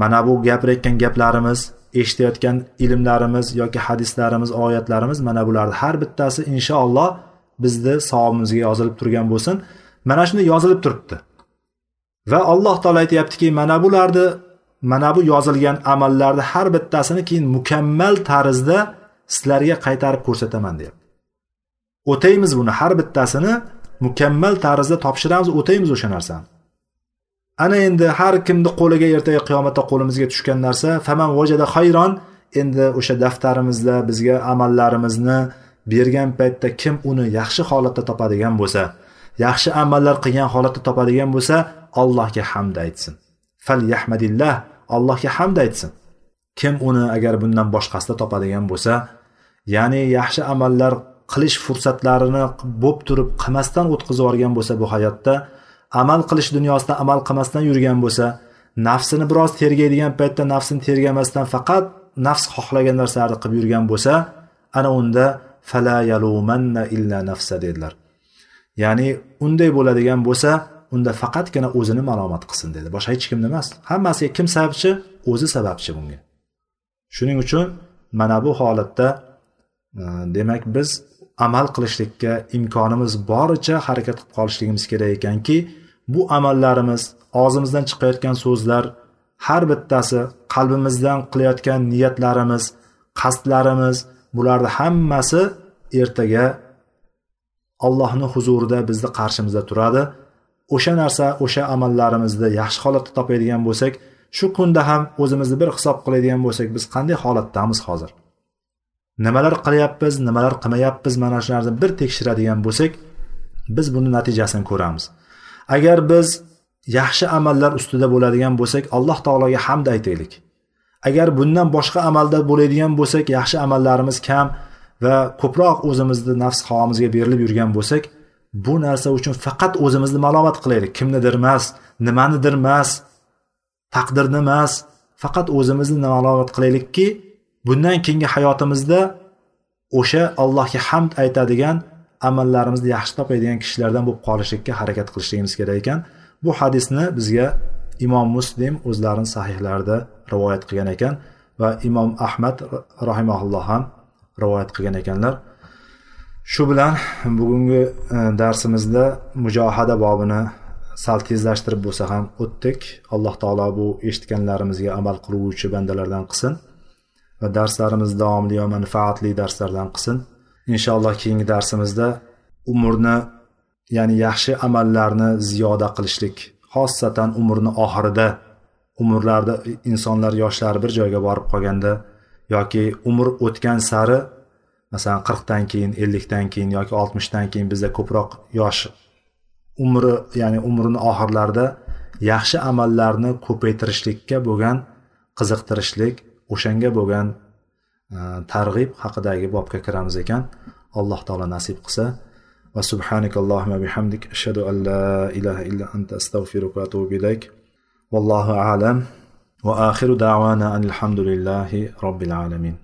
A: mana bu gapirayotgan gaplarimiz eshitayotgan ilmlarimiz yoki hadislarimiz oyatlarimiz mana bularni har bittasi inshaalloh bizni savobimizga yozilib turgan bo'lsin. Mana shunday yozilib turibdi. Va alloh taolo aytyaptiki mana bularni mana bu yozilgan amallarni har bittasini keyin mukammal tarzda sizlarga qaytarib ko'rsataman deyapti. O'taymiz buni har bittasini mukammal tarzda topshiramiz o'taymiz o'sha narsani. Ana endi har kimni qo'liga ertaga qiyomatda qo'limizga tushgan narsa faman vajada hayron endi o'sha daftarimizda bizga amallarimizni bergan paytda kim uni yaxshi holatda topadigan bo'lsa yaxshi amallar qilgan holatda topadigan bo'lsa allohga hamd aytsin. Fal yahmadillah allohga hamd aytsin. Kim uni agar bundan boshqasida topadigan bo'lsa ya'ni yaxshi amallar qilish fursatlarini bo'lib turib qilmasdan o'tkazib yuborgan bo'lsa bu hayotda amal qilish dunyosida amal qilmasdan yurgan bo'lsa nafsini biroz tergaydigan paytda nafsini tergamasdan faqat nafs xohlagan narsalarni qilib yurgan bo'lsa ana unda fala yalumanna illa nafsa dedilar. Ya'ni unday bo'ladigan bo'lsa unda faqatgina o'zini malomat qilsin dedi. Boshqa hech kimni emas hammasiga kim sababchi? O'zi sababchi bunga. Shuning uchun mana bu holatda demak biz amal qilishlikka imkonimiz boricha harakat qilib qolishligimiz kerak ekanki bu amallarimiz og'zimizdan chiqayotgan so'zlar har bittasi qalbimizdan qilayotgan niyatlarimiz qasdlarimiz bularni hammasi ertaga allohni huzurida bizni qarshimizda turadi. O'sha narsa o'sha amallarimizni yaxshi holatda topadigan bo'lsak shu kunda ham o'zimizni bir hisob qiladigan bo'lsak biz qanday holatdamiz hozir? Nimalar qilyapmiz nimalar qilmayapmiz mana shu narsani bir tekshiradigan bo'lsak biz buni natijasini ko'ramiz. Agar biz yaxshi amallar ustida bo'ladigan bo'lsak alloh taologa hamd aytaylik. Agar bundan boshqa amalda bo'ladigan bo'lsak yaxshi amallarimiz kam va ko'proq o'zimizni nafs havomizga berilib yurgan bo'lsak bu narsa uchun faqat o'zimizni malomat qilaylik. Kimnidir emas nimanidir emas taqdirni emas faqat o'zimizni malomat qilaylikki bundan keyingi hayotimizda o'sha allohga hamd aytadigan amallarimizni yaxshi topadigan kishilardan bo'lib qolishlikka harakat qilishligimiz kerak ekan. Bu hadisni bizga imom muslim o'zlarini sahihlarida rivoyat qilgan ekan va imom ahmad rahimaulloh ham rivoyat qilgan ekanlar. Shu bilan bugungi e, darsimizda mujohada bobini sal tezlashtirib bo'lsa ham o'tdik. Alloh taolo bu eshitganlarimizga amal qiluvchi bandalardan qilsin. Va darslarimiz davomli va manfaatli darslardan qilsin. Inshaalloh keyingi darsimizda umrni ya'ni yaxshi amallarni ziyoda qilishlik xossatan umrni oxirida umrlarda insonlar yoshlari bir joyga borib qolganda yoki umr o'tgan sari masalan qirqdan keyin ellikdan keyin yoki oltmishdan keyin bizda ko'proq yosh umri ya'ni umrini oxirlarida yaxshi amallarni ko'paytirishlikka bo'lgan qiziqtirishlik o'shanga bo'lgan e, targ'ib haqidagi bobga kiramiz ekan. Alloh taolo nasib qilsa va subhanakallohumma bihamdik. Ashhadu an la ilaha illa anta astag'firuka va atubu ilayk. Vallohu alam. Va axiru da'vana alhamdulillahi robbil alamin.